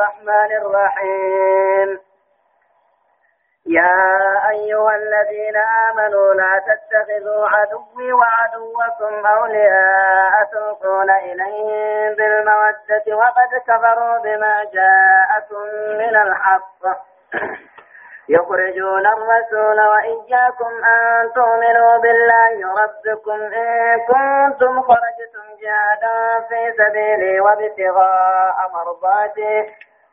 الرحمن الرحيم. يا أيها الذين آمنوا لا تتخذوا عدوي وعدوكم أولياء تلقون إليهم بالمودة وقد كفروا بما جاءكم من الحق. يخرجون الرسول وإياكم أن تؤمنوا بالله ربكم إن كنتم خرجتم جهادا في سبيلي وابتغاء مرضاتي.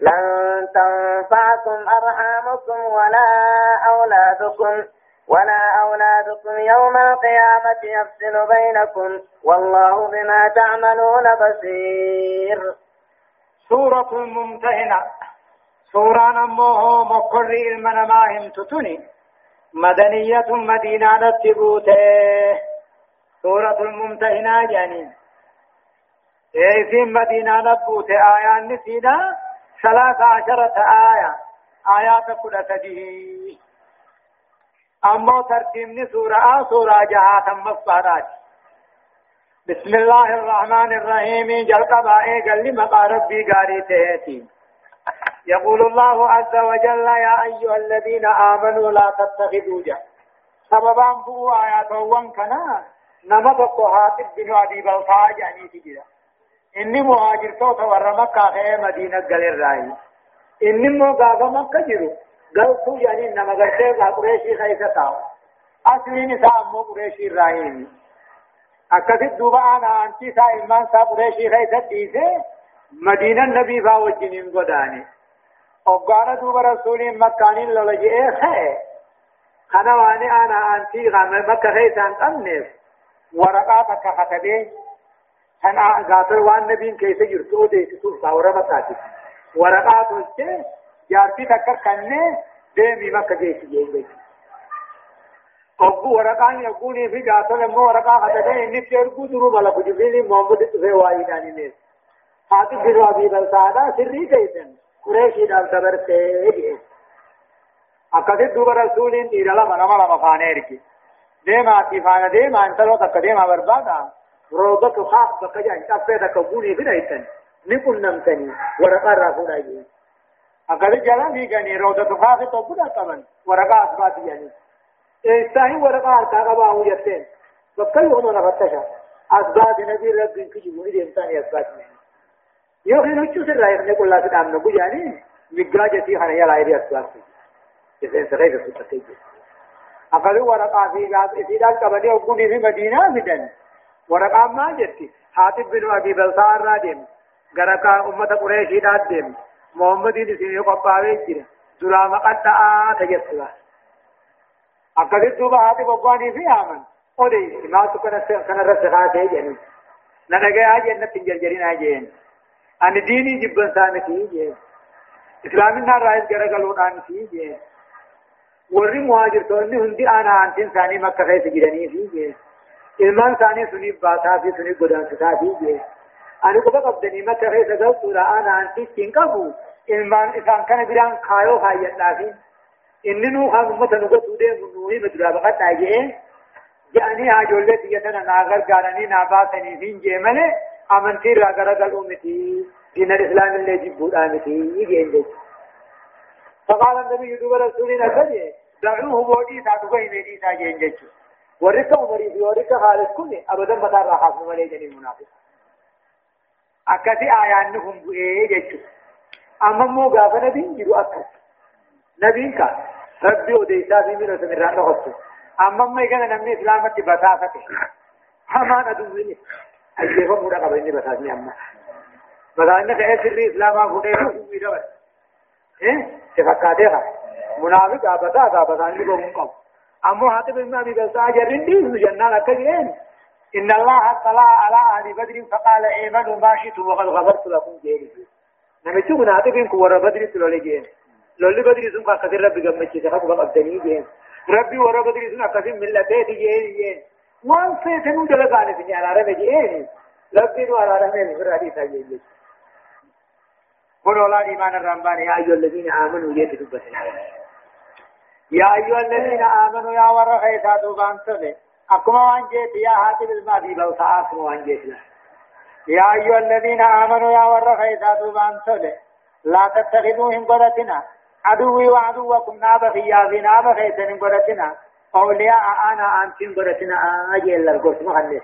لن تنفعكم أرحامكم ولا أولادكم ولا أولادكم يوم القيامة يفصل بينكم والله بما تعملون بصير. سورة ممتهنة سورة نموه مقر المن ما تتني. مدنية مدينة تبوته سورة الممتهنة جانين. اي في مدينة نبوته آيات نسينا ثلاث عشرة آية. آيات كل تجيه أما ترتيب سورة سورة جهات مصبرات بسم الله الرحمن الرحيم. جل قبائي قال لي مقا ربي قاري تهتي. يقول الله عز وجل يا أيها الذين آمنوا لا تتخذوا جه سببا بو آيات وان كنا نمت قهاتب بن أبي بلطاء يعني إني مهاجر توتا ور مكة خيه مدينة قل الرأي إني مو غاغا مكة جرو قلتو يعني نما غرشي غا قريشي خيسة تاو أصلي نساء مو قريشي الرأيني أكثر دوبا أنا أنتي سا إمان سا قريشي خيسة ديسه مدينة النبي فاوجنين قداني وقال دوبا رسولين مكانين للجئه خيه خنا واني أنا أنتي غام مكة خيسة أنتنف ورقاتك ختبه كان غافر وان نبيين كيف يرتو دي تسول صورة مكاتب ورقات وجه جارتي تكر كنه ديمي مكة جيش جيش أبو ورقان يقولي في جاتل مو ورقا خدته إني تيركو درو ملك جبريل محمد تفه وايداني نيس حاتب بن أبي بلسادا سري كيسن قريشي دال دبرته أكثر دوبر رسولين إيرالا منما لما فانيركي. ديما تفانا ديما انتلو تك ديما بربادا. روضة خاص بقجا انتفه تكبوني في رأيتن نقل نمتني ورقا رافونا جي أكثر جلا نيغاني روضة خاص تبدا قبن ورقا أثبات يعني. إيساني ورقا أركا قباه يتين بقى يوم نفتشا أثبات نبي رب كجبوني ديمتاني أثبات يعني. يوخي نوچو سر رأيك نقول الله سدام نبو يعني. مقاجتي خانا يلا إيدي أثبات إذن سغير ستتكيج أقل ورقا في قاس إسيدان قبني وقوني في مدينة مدن. ورقا ما جتي حاتب بن أبي بلطار رادم غرقا أمة قريشي دادم محمد نسيني قباوي جرا دراما قد تجسلا أقل دوبا حاتب وقواني في آمن أودي ما تكون كان رسخاتي جنين ننجا جنة تنجرجرين آجين أن ديني جبن سانتي جين إسلامنا رئيس غرقلون آنتي جين warri muhaajirtoonni hundi ana antin isaanii makka keessa jiranii fi jee ilmaan godaansisaa fi jee ani quba qabdanii makka keessa galtuudha ana anti ittiin qabu ilmaan isaan kana biraan kaayoo kaayyadhaa fi inni nuu kan ummata nu gotuu deemu nuu hima duraa baqadhaa jee je'anii haajollee biyya tana naa gargaaranii naa baasanii fi jee malee amantii irraa garagaluu miti diinal islaamillee jibbuudhaa miti jeen jechuudha. فقال النبي دوب رسولنا كذي دعوه بوديسا دبي ميديسا جين جچو ورك عمري في ورك خالد كل ابدا متى راح من ملي جني منافق. اكتي آيان نهم بئے جچو أما مو غاف نبي جرو اكت نبي کا ربي وديسا في من سمر ران نخطو أما ما كان نمني إسلامتي بسافته هما ندويني اجيبه مودا قبلني بساسني أما. بساسني كأسر اسلاما فوتيه ويدبر إيه؟ تفكاتها منافق ابدا ابدا اللي بقوم قم اما حاتب بن أبي بلتع جرين دي جنة لكجين إن الله اطلع على أهل بدر فقال ايمنوا ما شئتم وقد غفرت لكم جيري نمتو منافق كور بدر تلولي جين لولي بدري سن كثير ربي جمعتي سخط بقدني جين. ربي ورا بدري سن كثير ملتي جين جين. وان سيتنو دلقاني سني على ربي جين. ربي نو على ربي في حديث جين. قل ولا إيمان الرمبان يا أيها الذين آمنوا يتدبت يا أيها الذين آمنوا يا ورخيتا دوبان سبه أكما وانجيت يا هاتف الماضي بل سآكم وانجيت يا أيها الذين آمنوا يا ورخيتا دوبان سبه لا تتخذوهم قدتنا عدوي وعدوكم ناب خيابي ناب خيتن قدتنا أولياء أنا أنتم قدتنا أجل القرس مخلص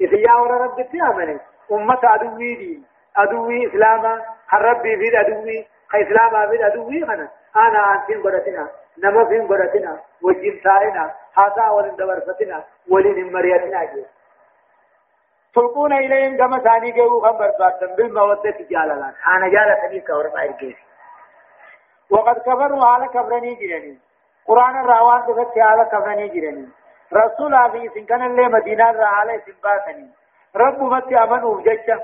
إذا يا ور رب تيامن أمة عدوي دي. عدوي إسلاما. الربي في عدوي. إسلاما في عدوي أنا أنا أنتم قدتنا نما فين قدتنا وجين تائنا حاسا ولن دورفتنا ولن مريتنا جي. تلقون إليهم كما ثاني كيو خبر باتن بالمودة جاللا أنا جالة تنيك ورمى إرقيس وقد كفروا على كفرني جرني قرآن الراوان دفت على كفرني جرني رسول أبي سنكن اللي مدينة رعالي سنباتني رب مت أمنوا ججة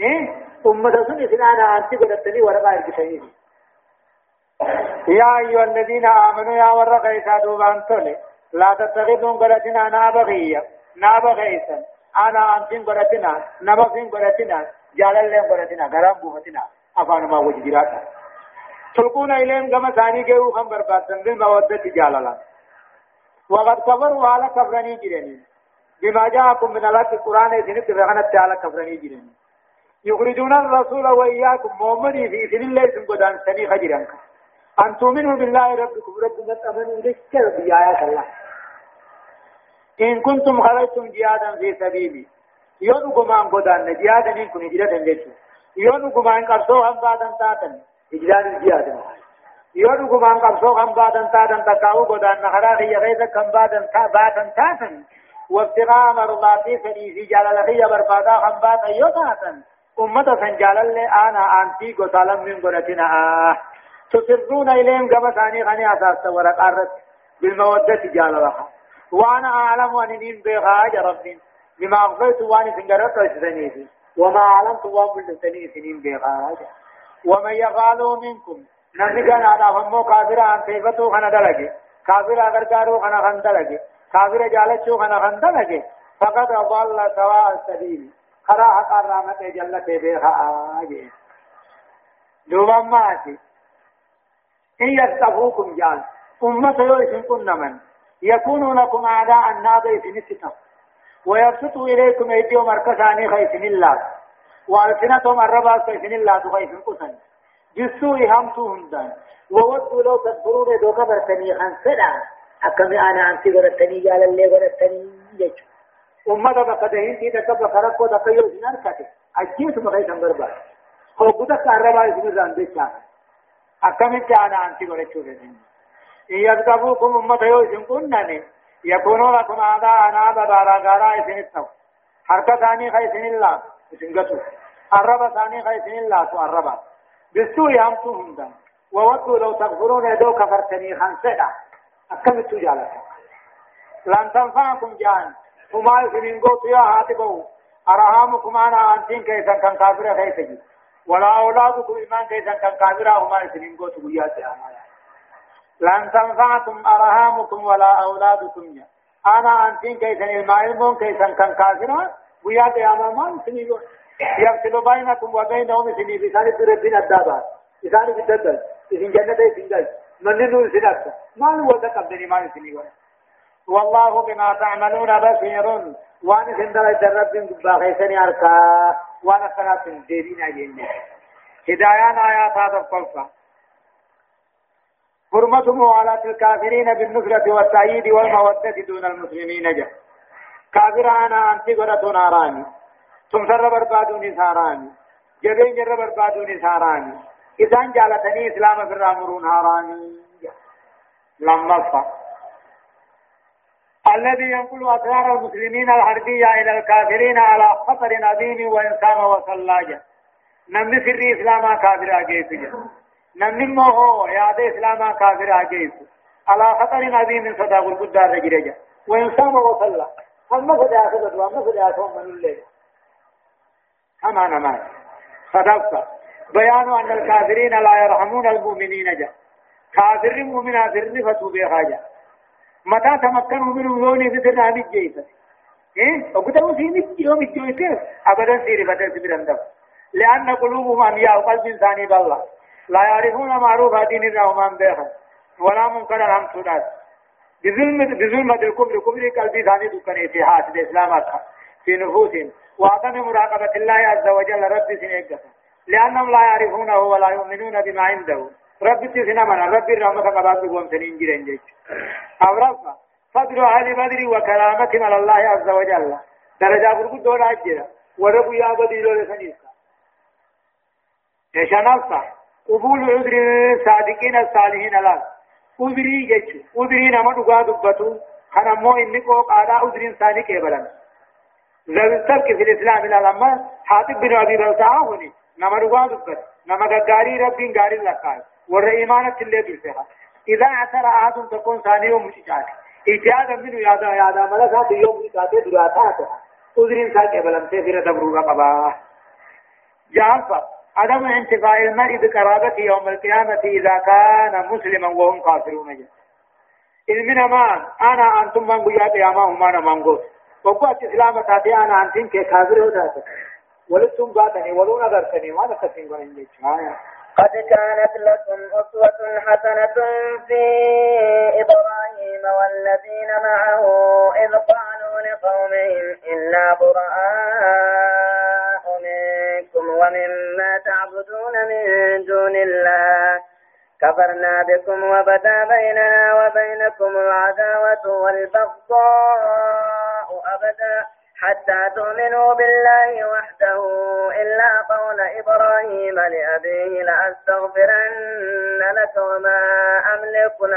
إيه أمة سنة سنانا أنت قدتني ورمى إرقيس يا أيها الذين آمنوا يا ورق إيسا دوبان تولي لا تتخذون قرتنا نابغية نابغيسا أنا أنتين قرتنا نبغين قرتنا جلال لهم قرتنا غرام بوفتنا أفان ما وجدراتا تلقون إليهم كما ثاني كيو خم برباتن بالمودة جلالا وقد كفروا على كفرني جرني بما جاءكم من الله القرآن إذن تبغنا على كفرني جرني يخرجون الرسول وإياكم مؤمنين في سن الله سنقدان سني خجرانك. أن تؤمنوا بالله ربكم. ربنا تأمنوا لك بآيات الله. إن كنتم خرجتم جهادا في سبيلي. يونكم أن قدان. جهادا إن كن هجرة لكم يونكم أن قرصوا هم بعدا تاتن. هجران جهادا يونكم أن قرصوا هم بعدا تاتن. تكاو قدان. نخرا هي غيظا كم بعدا تاتن. وابتغاء في جلال هي بربادا هم بعدا يوتاتن. أمة سنجال اللي أنا أنتي قتالا من قرتنا آه. تسرون إليهم كما ثاني غني أساس ورق أرد بالمودة جالبها وأنا أعلم أن نين بغاج رب بما أغفيت وأنا سنجرت وسنيفي وما علمت وأن بلتني سنين بغاج ومن يفعله منكم. كان على فمو كافر عن سيفتو خنا دلقي كافر أغر كارو خنا خن دلقي كافر جالتشو خنا خن دلقي فقد ضل سواء السبيل. خرا حق الرامة جلت بها آجي دوبا ماتي. إن يستفوكم جان. أمة يوسن كن من يكونوا لكم أعداء الناضي في نسكم ويبسطوا إليكم أيديهم مركزاني خيسن الله وألسنتهم الربا خيسن الله خيسن قسن جسوا همتهم دان. وودوا لو تكفرون دوكا برتني خنسدا أكمي أنا أنتي غرتني جال اللي غرتني جيش. أمة بقدهين تي تكبر خرق ودقيو سنار كاتي. أجيس مخيسن بربا خو بدك الربا اسمه زان أكمل أنا أنتي غرتشو إن يذكبوكم أمة يوسن كنني يكونوا لكم أعداء أنا بدارا غارا إسن التو حركة ثاني خيسن الله إسن قطو الربا ثاني خيسن الله الربا بالسوء همتهم دم وودوا لو تغفرون يدو كفرتني خنسدا أكمل تجالة لن تنفعكم جان وما يسنين قوت يا هاتبو أرحامكم أنا أنتين كيسا كان كافر خيسجي ولا أولادكم إيمان كيسا كان كافر هما يسنين قوت أمانا لن تنفعكم أرهامكم ولا أولادكم يا أنا أنتين كيسن المعلمون كيسن كان كافرا ويا دياما ما سنيو يفصل بينكم وبينهم سني بسان بربين الدابات بسان بالددل إذن جنة إذن جل من نور سنات ما هو تقبلني ما سنيو والله بما تعملون بصير. وأنا سندل جرب باغيسني أركا. وأنا سنات ديرين أجيني هدايان آيات هذا القلفة حرمته على الكافرين بالنصرة والتأييد والمودة دون المسلمين جاء كافر أنا أنت قرأت ناراني ثم سر بربادوني ساراني. جبين جر بربادوني ساراني. إذن جالتني إسلام في الرامرون هاراني لما فا الذي ينقل أسرار المسلمين الحربية إلى الكافرين على خطر عظيم وإنسان وصلاجة نمني سر إسلام كافر أجيب نمني مو ياد إسلام كافر اجيس على خطر عظيم صدا القدار رجرجا وانسان وصلى. هم فدا اخذ وما فدا اخذ من الله كما نما صدقت. بيان أن الكافرين لا يرحمون المؤمنين جاء كافر مؤمن سر فتو بخاجة متى تمكنوا منه يوني في هذه الجيسة إيه وقدروا في مت يوم الجيسة أبدا سيري فتر سبيل دم لأن قلوبهم أمياء قلب إنساني بالله لا يعرفون معروف دين الله ومن بها ولا منكر عن سنات بظلم بظلم الكفر كفر قلبي ثاني دكان في حاسد الإسلام في نفوسهم وعدم مراقبة الله عز وجل رب سنجة لأنهم لا يعرفونه ولا يؤمنون بما عنده رب تسنا من رب الرحمة قبات بقوم سنين جرين جيش أورفا فضل أهل بدر وكرامة على الله عز وجل. درجة برقود دون أجرة ورب يا بدر لسنيسا إيشان ألفا قبول عذر صادقين الصالحين الله عذري جيش عذري نما دقا دبتو خنمو إني قوق عذر صادق إبلان ذو الترك في الإسلام لما حاطب بن أبي بلتاعه هني نما دقا دبت نما قاري رب قاري لكاي ور إيمانة اللي درسها إذا عثر أحد تكون ثاني ومشجعات إجازة منه يادا يادا ملكا في يوم إتاتي دراتاته عذر صادق إبلان سيفر دبروغا قباه جعفر عدم انتفاع المرء بقرابته يوم القيامة إذا كان مسلما وهم كافرون. جل علمنا ما أنا أنتم من قياد يا هم أنا من قوت. وقوات إسلام تاتي. أنا أنتم كافر وتاتي ولستم باتني ولو نظرتني. ما نكسين قرن قد كانت لكم أسوة حسنة في إبراهيم والذين معه إذ قالوا لقومهم إنا براء منكم ومما تعبدون من دون الله. كفرنا بكم وبدا بيننا وبينكم العداوة والبغضاء أبدا حتى تؤمنوا بالله وحده إلا قول إبراهيم لأبيه.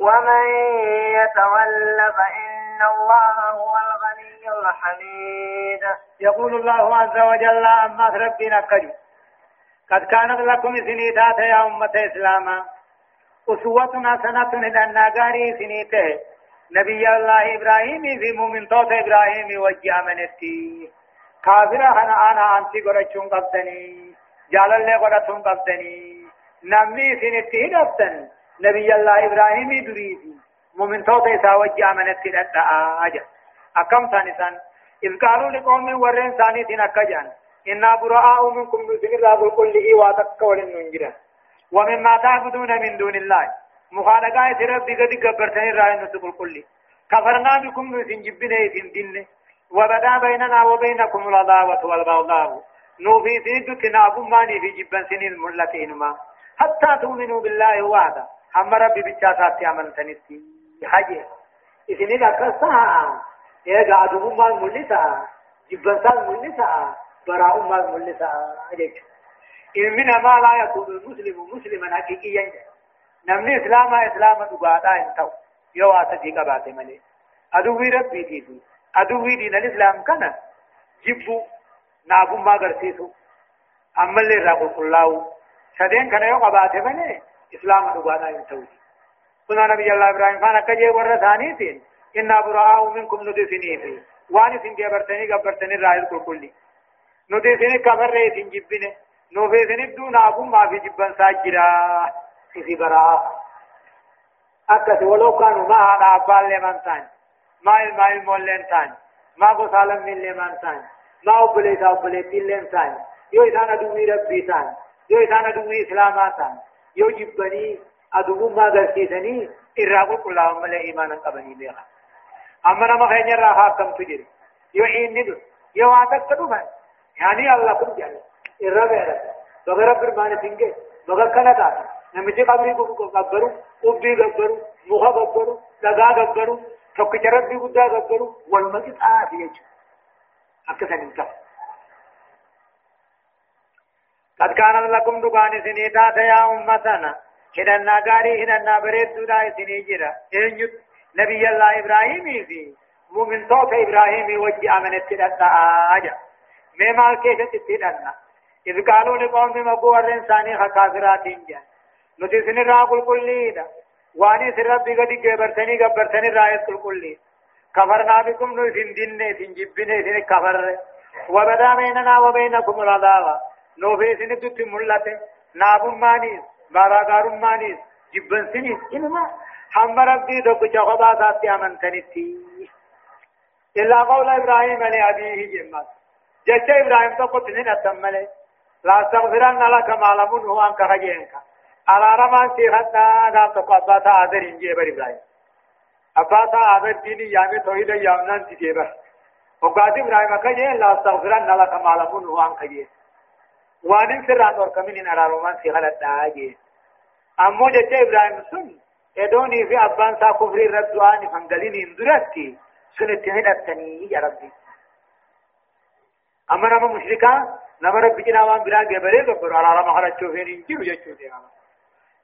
ومن يتول فإن الله هو الغني الحميد. يقول الله عز وجل أما ربنا كجو قد كانت لكم سنيتات يا أمة إسلاما أسوة حسنة لأن غاري سنيته. نبي الله إبراهيم في مؤمن توت إبراهيم وجه أمنتي. كافرة أنا أنا أنتي قرأتون قبضني. جالل لي قرأتون قبضني. نمني سنتي قبضن نبي الله إبراهيم دريدي مؤمن توت إسا وجه أمنتي لأتا آجا أكم ثاني إذ قالوا لقوم ورين ثاني تنكجان إنا براء منكم نسمر راب كله واتك ولن ومما تعبدون من دون الله مخالقات ربي قد قبرتني رأي نسق الكل كفرنا بكم نسن جبنا يسن دين وبدا بيننا وبينكم العداوة والبغضاء نوفي سند تناب ماني في جبن سن الملتين ما حتى تؤمنوا بالله وحده هم ربي بجاسات عمل سنتي حاجة إذن إذا كسا إذا عدو ما الملتا جبن سال ملتا براء ما الملتا أجيك إن من ما لا يكون المسلم مسلما حقيقيا نمني إسلام إسلام دقاتا انتو يو آتدي قبات ملي أدوي ربي ديدي أدوي دين الإسلام كان جبو نابو ما غرسيسو اللي رابو الله سدين كان يو قبات ملي إسلام دقاتا انتو كنا نبي الله إبراهيم فانا كجي ورد ثانيتين إنا براء منكم ندفني في واني سنجي برتني قبرتني رائل كل كلي نوتي سنك كفر رئيس جبنه. نوفي سنك دون أبو ما في جبن ساجرا. في براء أكس ولو كانوا ما هذا أبال لمن تاني ما الماء المولين تاني ما قصالم من لمن تاني ما أبليت أبليت لمن تاني يو إسانا دوي ربي تاني يو إسانا دوي إسلاما تاني يو جبني أدوو ما غرسيسني إرابو كلهم ملي إيمانا قبني بيخا أما نما خيني راها كم تجري. يو حين ندو يو آتك تدوما يعني الله كم جل الرابع بغير برمان سنجي بغير كنتا نمشي قبري قبرو قبي قبرو مخا قبرو دغا قبرو جرب بي قدا قبرو والمجد يجو أكثر من كف قد كان لكم دقان سنيتا يا أمتنا. هدنا غاري هدنا بريد دودا سنيجرا إنجد نبي الله إبراهيم في مؤمن توت إبراهيم وجه أمنت أجا. ما مال كيف تتدنا إذ قالوا لقوم مقوى الإنسان خكافرات جان نتي سنرا كل كليدا واني سر ربي قد جبرتني جبرتني رايت كل كلي كفرنا بكم نو سندين سنجبين سن كفر. وبدا بيننا وبينكم العذاب نو في سن تت ملته نابم مانيس بارا غارم مانيس جبن سنيس إنما هم ربي دو كچا خدا ذات امنتني تي إلا قول إبراهيم لأبيه جمال. جچ إبراهيم تو قد نتمله لا استغفرن لك ما لم نهو عنك خجينك. على رمان في خطنا قام تقوى آذر إنجي بر إبراهيم. أباتا آذر ديني يامي توحيد يامنان تجيبه وقاد إبراهيم خجين لا استغفرن لك ما لم نهو عنك خجين وان سران اور كمين على رمان في خطنا آجي أمو جچ إبراهيم سن ادوني في أبان سا كفر الردواني فانقليني اندرتي سنتهن التني يا ربي أما نما مشركا نما رب جنا وان برا جبري كبر على رما خرجوا فين يجيو يجوا دي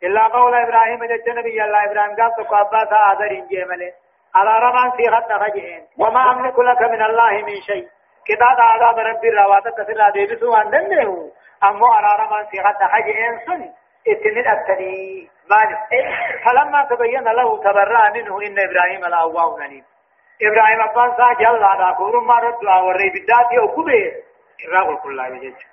إلا قول إبراهيم جت نبي الله إبراهيم قال تقابا تا آذر إنجي ملي على رما في خط خجين وما أملك لك من الله من شيء كتاب عذاب ربي رواتك كثيرا ديبسوا عن دنه أمو على رما في خط خجين سن إتنين أبتني مالك. فلما تبين له تبرأ منه إن إبراهيم لأواه منيب إبراهيم أبان سا جل على كورم ما رد وري بداتي أو كبه إراغ كل الله يجي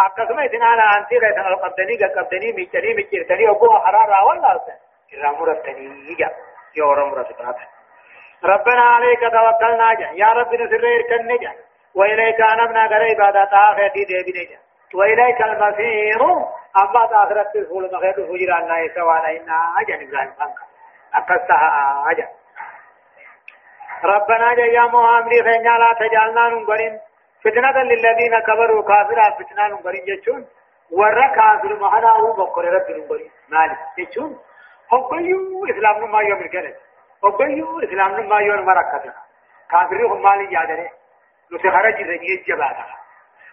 أكثر إذن أنا أنتي رأيت أنا قبضني ميتني ميتني كوا حرارة ولا أصلا إراغ مرتني. يجا. يورم مرتبات ربنا عليك توكلنا يا رب نسر إركن جا وإليك أنبنا غير عبادات آخرتي دي جا وإليك المصير. أما آخرت الفول مخير فجران نايسا وانا إنا أجا نبراهيم فانك أكستها أجا ربنا يا محمد فإنا لا تجعلنا نغرين فتنة للذين كفروا كافرا فتنة نغرين جچون ور كافر مهنا هو بقر رب نغرين مالك جچون هبيو إسلام ما يوم الكرة. هبيو إسلام ما يوم مركته كافر هم مال يادره نو خرج زني جباتا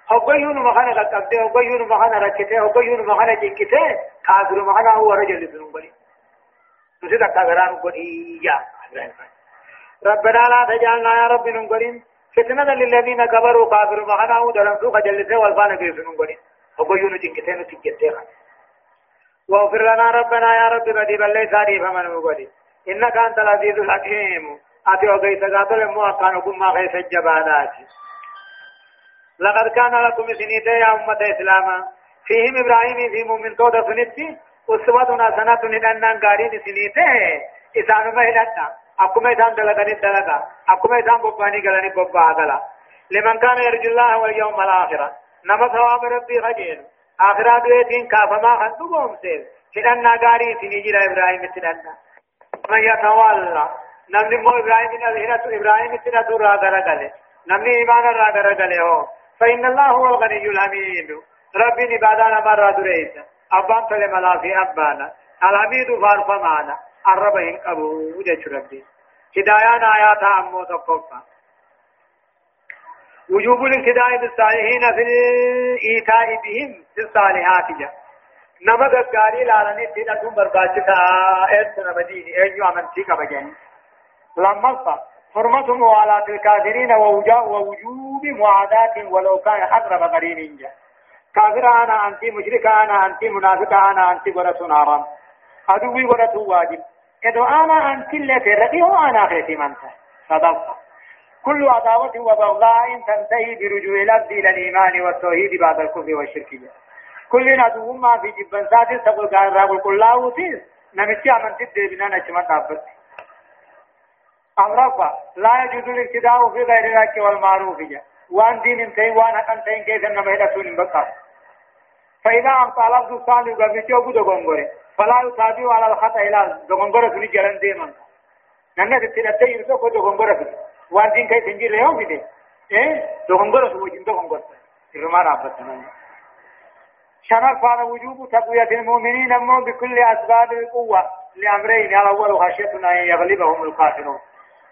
هبيو مهنا قد هبيو مهنا ركته هبيو مهنا جكته كافر مهنا هو رجل نغرين نو سيدا كافران قدي يا ربنا لا تجعلنا يا رب ننقرين فتنة للذين كبروا كافروا معنا ودرن سوق جلسة والفانا كيف ننقرين وقيون تنكتين تنكتين واغفر لنا ربنا يا رب بدي بلي ساري فمن مقولي إنك أنت العزيز الحكيم. أتي وقيت قاتل موقعن وكما خيس الجبانات لقد كان لكم سنيت يا أمة إسلاما فيهم إبراهيم في مؤمن تودا سنتي. أسوة حسنة لأننا قارين سنيته إسانو ما هلتنا أكما إسان دلغني دلغا أكما إسان بباني غلاني ببا غلا لمن كان يرجو الله واليوم الآخرة نما ثواب ربي خجين آخرة دويتين كافما خندو بومسير كدنا غاري سنجير إبراهيم تدنا من يتوالى نمني مو إبراهيم من الهنة إبراهيم تدنا را غرغله نمني إيمان را غرغله هو فإن الله هو الغني الحميد ربي نبادانا مرة دريسا أبان تلملا في أبانا الحميد فارفمانا الربهم أبو جيش ربي هدايان آيات أمو تقفى وجوب الابتداء بالصالحين في الإيتاء بهم في الصالحات جا نما غاري لالني تينا دوم برباچتا ايت نمديني ايو امنتي كبجن لما حرمة موالات الكافرين ووجوب معادات ولو كان أقرب قرين جا كافر أنا أنت مشرك أنا أنت منافق أنا أنت ورث نارا أدوي ورث واجب. كدو أنا أنت اللي ترقيه أنا خيتي منته صدقت كل عداوة وبغضاء تنتهي برجوع الأبد إلى الإيمان والتوحيد بعد الكفر والشرك. كل عدو ما في جبن ساتي تقول قال رابل كل الله وتيس نمشي أمن تدي بنا نجمع تابت أمرفا لا يجوز الابتداء في غير الحق والمعروف وان دين انتهي وان حقا انتهي كيف انما يدسون بقى فإذا أمطى لفظ الصالح قبل جوبه دقنقره فلا يتابع على الخطأ إلى دغنغرة في جلن ديما نحن تتنتهي يرسو كو دغنغرة في وان دين كي تنجي ريو في دي إيه دغنغرة في وجين دغنغرة إرما رابطنا شرف على وجوب تقوية المؤمنين أمو بكل أسباب القوة لأمرين الأول خشيتنا أن يغلبهم الكافرون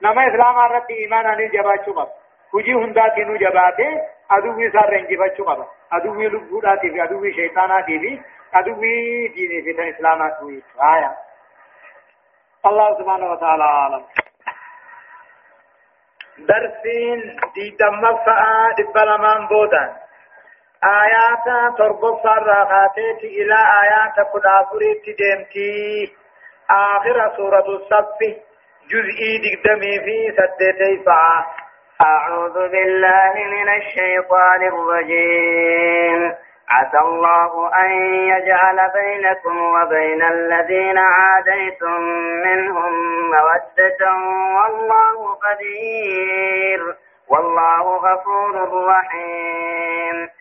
نما إسلام الرب إيمانا للجبات شباب hujii hundaatiin jabaate aduwwii isaarra injifachuu qaba aduwwii lubbuudhaatii fi aduwwii shayxaanaatii fi aduwwii diinii fi tan islaamaatu آية الله سبحانه وتعالى أعلم درسين دي دمفا دبلمان بودان آيات تربص الراغاتات إلى آيات كدافري تدمتي آخر سورة الصف جزئي دقدمي في سدتي فعا أعوذ بالله من الشيطان الرجيم. عسى الله أن يجعل بينكم وبين الذين عاديتم منهم مودة. والله قدير. والله غفور رحيم.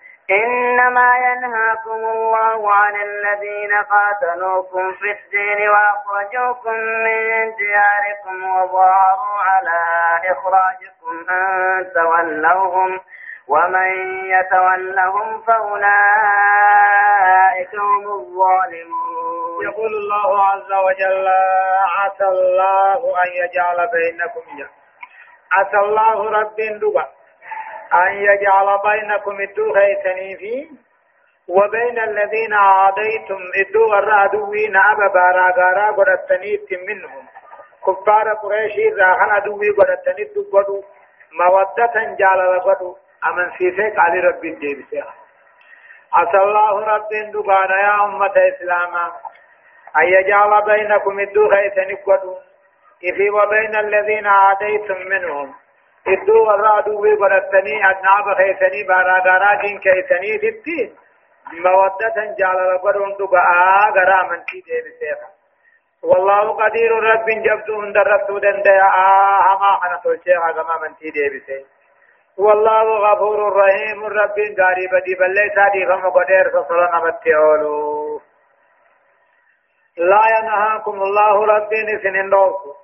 إنما ينهاكم الله عن الذين قاتلوكم في الدين وأخرجوكم من دياركم وظاهروا على إخراجكم أن تولوهم ومن يتولهم فأولئك هم الظالمون. يقول الله عز وجل عسى الله أن يجعل بينكم عسى الله رب دبا أن يجعل بينكم الدو خيتني في وبين الذين عاديتم الدو الرادوين أبا بارا غارا قرأتنيت منهم. كفار قريشي راخن أدوي قرأتنيت دبادو مودة جال لقدو. أمن سيسيك علي رب الديبسي عسى الله رب دبانا يا أمة إسلاما. أن يجعل بينكم الدو خيتني قدو. وبين الذين عاديتم منهم. إدو ورادو وبرتني أدناب خيثني باراغارا جين كيثني تبتين مودة جال لقرون دقاء غرا من تي دي بسيخا. والله قدير رب جبدو هند رسو دنديا هما حنا تلشيخا كما من تي دي بسيخ والله غفور رحيم رب غارب دي بل ليس دي فم قدير فصلنا متعولو لا ينهاكم الله رب سنين دوكو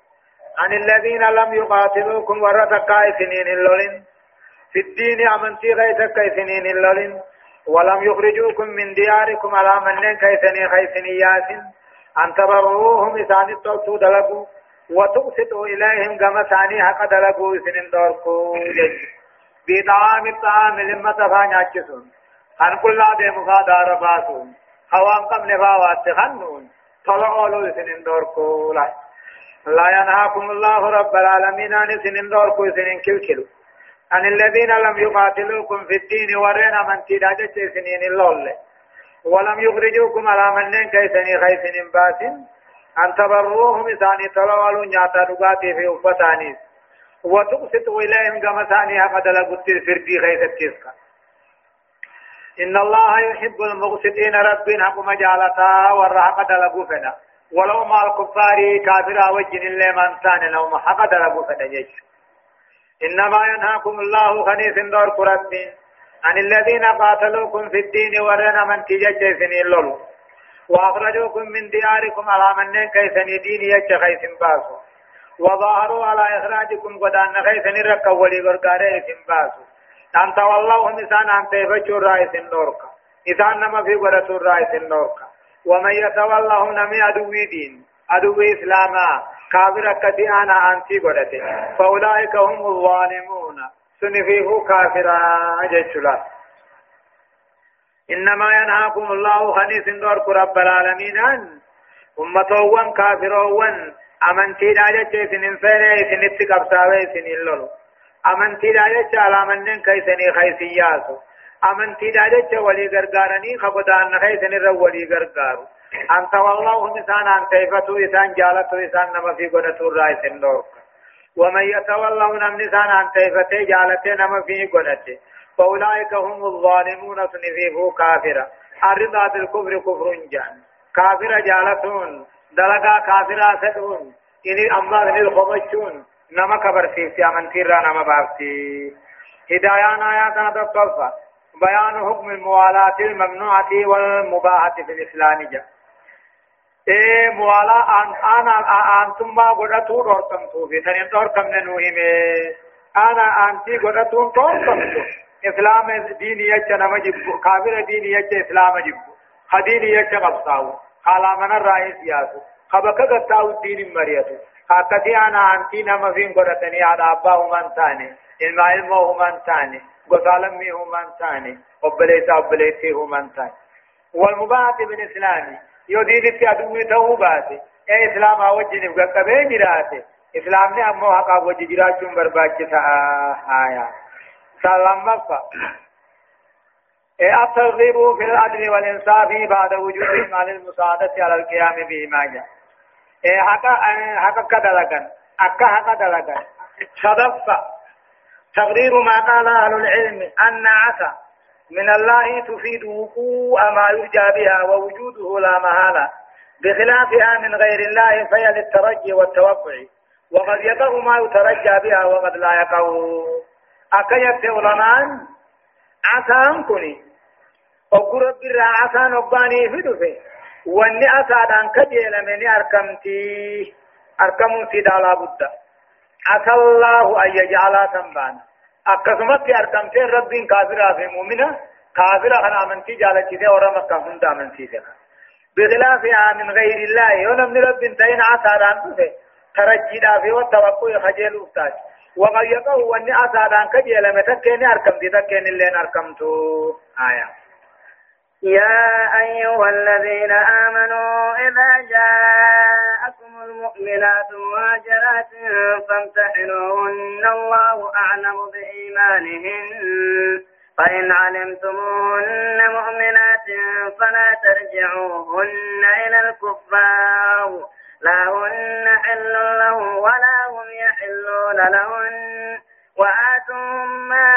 عن الذين لم يقاتلوكم ورتقا سنين اللولين. في الدين أمنتي غيثك سنين اللولين. ولم يخرجوكم من دياركم على من كيسني خيسنيات أن تبروهم إسان التوتو دلقوا وتقسطوا إليهم كما ثاني حق دلقوا سنين دوركو. بطعام الطعام لما تفاني أجسون. أن كل عدي مغادار باسون. خوان قم نفاوات تخنون طلعوا له سنين دوركو. لا. لا ينهاكم الله رب العالمين عن سنين دوركو سنين كلكلو. عن الذين لم يقاتلوكم في الدين ورنا من تداجة سنين اللول. ولم يخرجوكم على من كيسني خيسن باس أن تبروهم إساني تلوالوا نياتا دقاتي في أفتانيس وتقسطوا إليهم كما ثاني قد لقد الفردي خيس التسكا إن الله يحب المقسطين ربنا حكم جالتا والرحق دلقوا فنا ولو مع الكفار كافر وجن الله من ثاني لو ما حق دلقوا فنا جيش إنما ينهاكم الله خنيس دور قرد. عن الذين قاتلوكم في الدين ورنا من تجج سنين لولو. وأخرجوكم من دياركم على من كيسني دين يج خيس باسو. وظاهروا على إخراجكم قدان خيس رك ولي غرقاره باسو. أن تولوهم إسان أن تيفجوا رئيس النورك إسان نما في قرسوا رئيس النورك ومن يتولهم نمي أدوي دين أدوي إسلاما كافر كتي أنا أنتي قرأتي فأولئك هم الظالمون. سنفيه كافرا جيشلا. إنما ينهاكم الله خنيس دور رب العالمين. أن أمتوان كافروان. أمنتي داجة سنين فيني سنين تقبساوي سنين لولو أمنتي داجة على منن كيسني خيسياسو أمنتي داجة ولي غرغارني خبدان خيسني رو ولي غرغارو أنت والله مسان أن تيفتو إسان جالتو إسان نما في قنتو رأي سندوك ومن يتولوا نمن إسان أن تيفتي جالتي نما في قنتي فأولئك هم الظالمون سنفيه كافرا الرضا بالكفر كفر جان كافر جالتون دلقا كافر أسدون إني أما الخمشون نما كبر سيفتي أمن تيرا نما بافتي هدايان آيات هذا بيان حكم الموالاة الممنوعة والمباحة في الإسلام جاء. اے موالا؟ ان أنا آنتم ما غدتو دورتم تو. في تنين دورتم نوهي مي أنا آنتي غدتو دورتم تو. إسلام دين يچ نما جب كافر دين يچ إسلام جب خدين يچ قبصاو. حالا من الرئيس ياسو خبك قطاو الدين مريته akkati ana antii nama fiin godhatanii haadha abbaa human taane ilmaa ilmoo human taane gosaa lammii human taane obboleessa obboleettii human taane والمباعث بالإسلام يدين في أدوه توبات إيه إسلام وجه نبقى قبين جراته إسلام نے أمو حقا وجه جرات جن برباك آية سلام مفا إيه الترغيب في العدل والإنصاف بعد وجود مال المساعدة على القيام بهما. جاء إيه حقا حقا كدلقا أكا حقا دلقا صدف تقرير ما قال أهل العلم أن عسى من الله تفيد وقوع ما يرجى بها ووجوده لا محالة بخلافها من غير الله فهي للترجي والتوقع. وقد يقع ما يترجى بها وقد لا يقع. أكيت علماء عسى كني وقرب برا عسى نباني في دفه. واني أسعدان كجيل من أركمتي. أركمتي دالا بد عسى الله أن يجعل تنبان akkasumatti argamtee rabbiin kaafiraa fi muumina kaafira kana amantii jaalachitee warra makkaa hunda amansiise بخلافها من غير الله ولم رب تين عساران دفه ترجيدا في والتوقع خجل أفتاج وقد يقول أن عساران كجيل متكين أركم دي تكين اللين أركمتو آية يا أيها الذين آمنوا إذا جاءكم المؤمنات مهاجرات فامتحنوهن الله أعلم بإيمانهن. فإن علمتموهن مؤمنات فلا ترجعوهن إلى الكفار. لا هن حل لهم ولا هم يحلون لهن. وآتوهم ما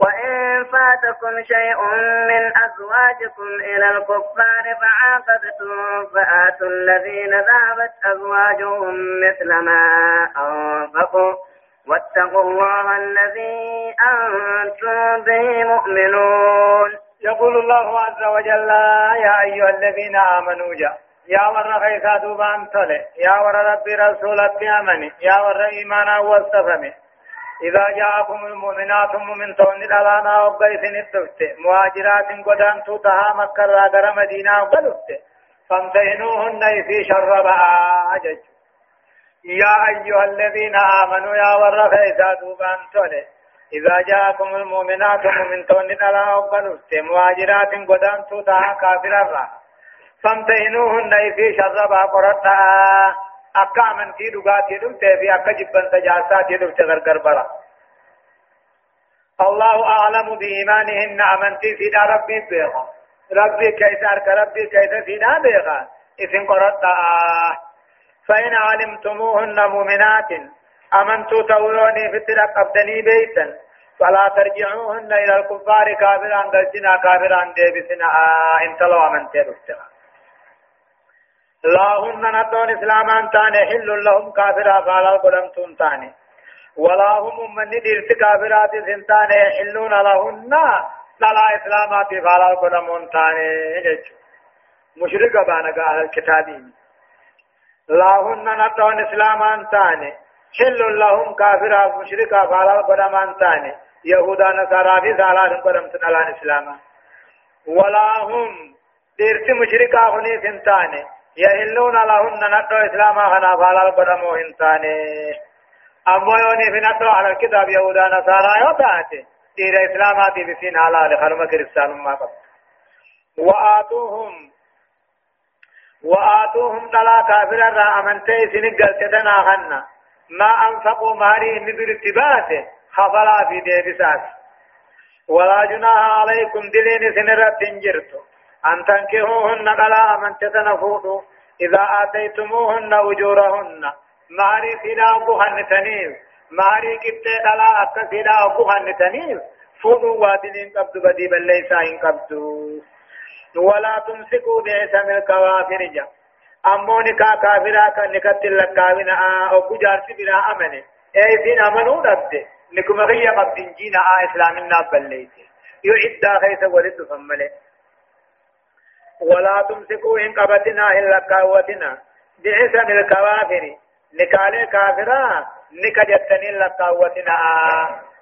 وإن فاتكم شيء من أزواجكم إلى الكفار فعاقبتم فآتوا الذين ذهبت أزواجهم مثل ما أنفقوا واتقوا الله الذي أنتم به مؤمنون يقول الله عز وجل يا أيها الذين آمنوا جاء. يا ور خيسا دوبان يا ور ربي رسولك أمني. يا ور إيمانا واستفمي إذا جاءكم المؤمنات من تون الألانا وقيسن الدفت مهاجرات قدان توتها مكة راقر مدينة وقلت فامتهنوهن في شر بآجج يا أيها الذين آمنوا يا ورف إذا دوبان تولي إذا جاءكم المؤمنات من تون الألانا وقلت مهاجرات قدان توتها كافر الرا فامتهنوهن في شر بآجج akka amantii dhugaatii dhufte fi akka jibbanta jaarsaatii dhufte gargar bara. الله أعلم بإيمانهن أمنتي في ربي بيغا ربي كيس أرك ربي كيس فينا بيغا إذن قرأت فإن علمتموهن مؤمنات أمنتو تولوني في الترق أبدني بيتا فلا ترجعوهن إلى الكفار كافرا قلتنا كافرا ديبسنا إن تلو أمنتي رفتها لا هن نتون اسلامان تاني حل لهم كافرا فالا قدمتون تاني. ولا هم من ديرت كافرات سنتاني يحلون لهن لا إسلامات فالا قدمون تاني. مشرق بانا قال الكتابين لا هن نتون اسلامان تاني حل لهم كافرا مشرقا فالا قدمان تاني. يهودا نصارى في سالات قدمتن على اسلاما ولا هم ديرت مشرقا هني سنتاني يهلون لهن نتو إسلاما خنا فالا القدمو هنتاني أمو يوني في نتو على الكتاب يهودا نصارى يوتاتي دير إسلاما دي بسين على لخرم كريستان ما قبل وآتوهم وآتوهم تلا كافر را أمنتي سنقل تدنا خنا. ما أنفقوا ماري من ارتباته خفلا في ديبسات ولا جناح عليكم دلين سنرة تنجرتو أن تنكحوهن قلا من تتنفوه إذا آتيتموهن أجورهن ماري سيدا أبوهن تنيف ماري كبتة قلا أكا أبوهن تنيف فوضوا وادلين قبض بدي بل ليس إن قبضوا ولا تمسكوا بعثم الكوافر جا. أمو نكا كافرا كان نكت اللقاوين أبو جارس بنا أمني. اي سين امنوا نبد لكم غيا قبضين جينا آه اسلامنا بليت يعد خيس ولد فمله ولا تمسكوا إن قبتنا إلا قوتنا. بعثم الكوافر. نكالي كافرا نكجتني إلا قوتنا.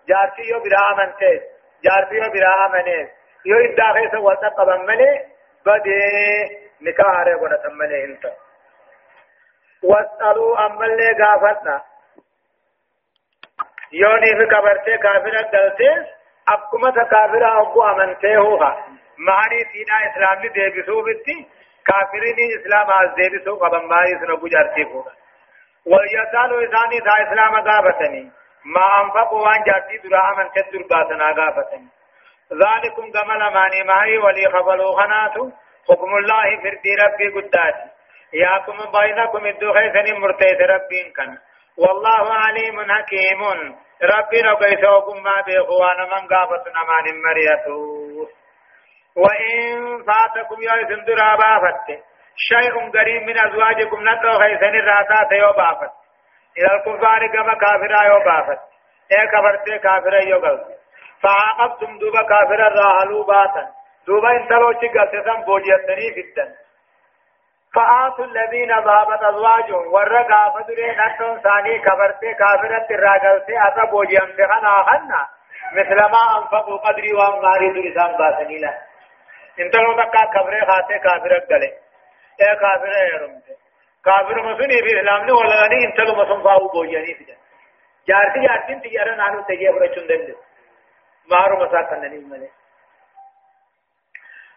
جارتي يو برا امنتي جارتي يو برا امنه يو إدى خيس ولد قبن ملي بدي نكاح ري قد تملي انت. واسألوا أما اللي قافتنا يوني في كبرتي كافرة دلتي. أبكما كافرة أبو أمنتي هوها. مهاري سينا إسلام دي ديبسو بتي كافرين إسلام آز ديبسو قبن ماري سنبو جارتي فوها وليسالوا إساني تا إسلام قافتني ما أنفقوا وان جارتي درا أمنتي درباتنا قافتني ذلكم قمل ماني مهاري ولي خبلوا خناتو. حكم الله فردي ربي قداتي ياكم بينكم الدخي سن مرتيت ربين كان والله عليم حكيم ربي رقيتوكم ما بإخوان من قافت نمان مريته وإن فاتكم يا إذن درابا فت شيء قريب من أزواجكم ندو خيسن الراتات يو بافت. إلى الكفار كما كافر يو بافت. إيه كفرت كافر يو قلت فعاقبتم دوبا كافر راهلو باتا. دوبا انتلو تسم بوجيتني الدن فآتوا الذين ذهبت أزواجهم ورقا فدرين أنتم ثاني كبرت كافرة الراجلت أتا بوجيم تغنى خنا مثل ما أنفقوا قدري وأماري درسان باسني له انت لو تكا كبره خاته كافرة قلي اے كافرة يرمت كافر مسوني في إسلام نه ولا ني انت لو مسون فاو بوجيني في جارتي جارتين تيارا نانو تجيه برچون دل مارو مسا کنني مله